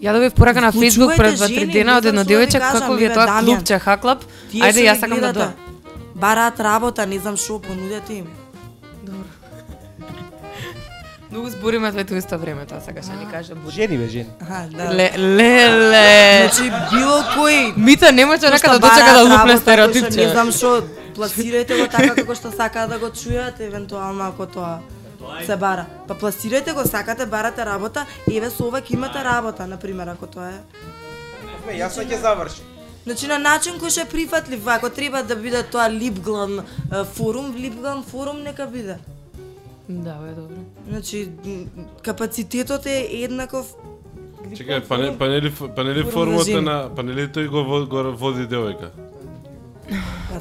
Ја добив порака на Facebook пред 2-3 жени, дена од едно да девојче како ви е тоа клубче Хаклап. Ајде ги сакам да дојдам. Бараат работа, не знам што понудете им. Многу збориме двете исто време, тоа сакаш да ни каже Буди. Жени бе, жени. Аха, да. Ле, ле, Значи било кој Мита не може рака да дочека да лупне стереотипче. Не знам што, пласирајте го така како што сакаат да го чујат, евентуално ако тоа се бара. Па пласирајте го, сакате, барате работа, еве со ова ќе имате работа, на пример, ако тоа е. Јасно ќе заврши. Значи на начин кој ќе е прифатлив, ако треба да биде тоа Липглан е, форум, Липглан форум нека биде. Да, бе, добро. Значи капацитетот е еднаков Чекај, па не па нели па нели формата на па нели тој го го води девојка.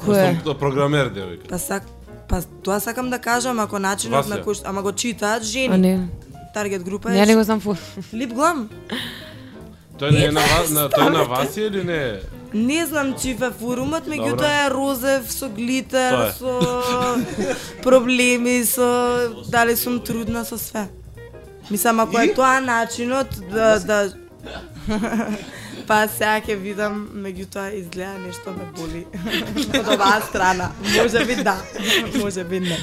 Кое? Сум програмер девојка. Па сак па тоа сакам да кажам ако начинот на кој ама го читаат А жени. не. Таргет група Не, е не го знам фор. Лип глам. Тој не е на вас, на тој е на вас или не? Не знам чив е форумот, меѓутоа е розев со глитер, со проблеми, со дали сум трудна со све. Мислам ако е тоа начинот да да Па сега ќе видам, меѓутоа изгледа нешто ме боли од оваа страна. Може би да, може би не.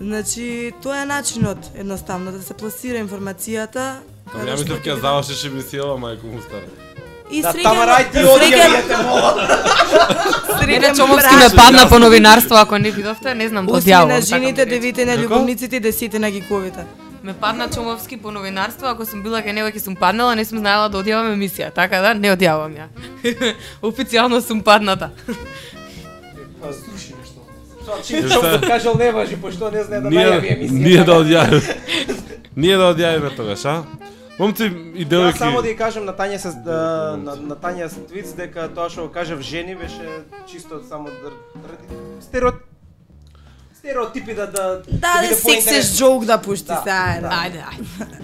Значи, тоа е начинот, едноставно, да се пласира информацијата. Ја мислев ќе ќе завршиш емисијава мајко му стара. И Да, среќен, Тамара, ај ти среќен, одјавите, мола. Мене Чомовски ме падна по новинарство, ако не видовте, не знам, Осми одјавам. на сакам жените, да речам. девите на љубовниците и десете на гиковите. Ме падна Чомовски по новинарство, ако сум била кај него ќе сум паднала, не сум знаела да одјавам емисија, така да не одјавам ја. Официјално сум падната. Па слуши нешто. Што го кажал не важи, пошто не знае да најави емисија. ние да одјавиме. Ние да одјавиме тогаш, а? Момци и Јас само да девојки. ја кажам на Тања се на, на Тања Твиц дека тоа што го кажав жени беше чисто само да ради стереот стереотипи да да Да, да сексеш поинтересно. джоук да пушти Да, се, ајде. Ајде, ајде.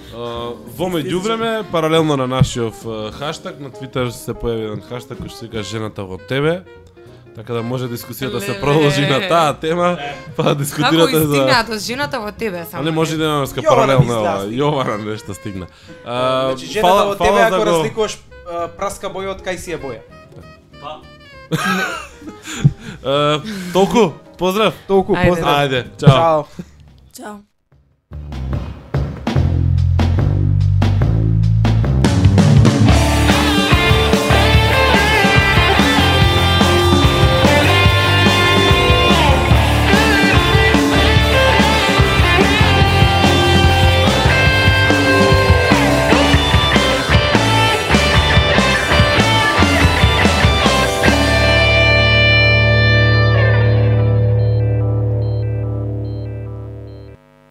Во меѓувреме, паралелно на нашиот хаштаг, на Твитер се појави еден хаштаг кој што се вика жената во тебе. Така да може дискусијата се продолжи на таа тема, па да Како дискутирате за од жената во тебе само? А не може да имаме ска паралелно излеа, ова. Јована нешто стигна. А, Значи жената фала- во тебе ако го- разликуваш праска боја од кај си е боја. А, Толку, поздрав. Толку поздрав. Ајде, чао. Чао. Чао.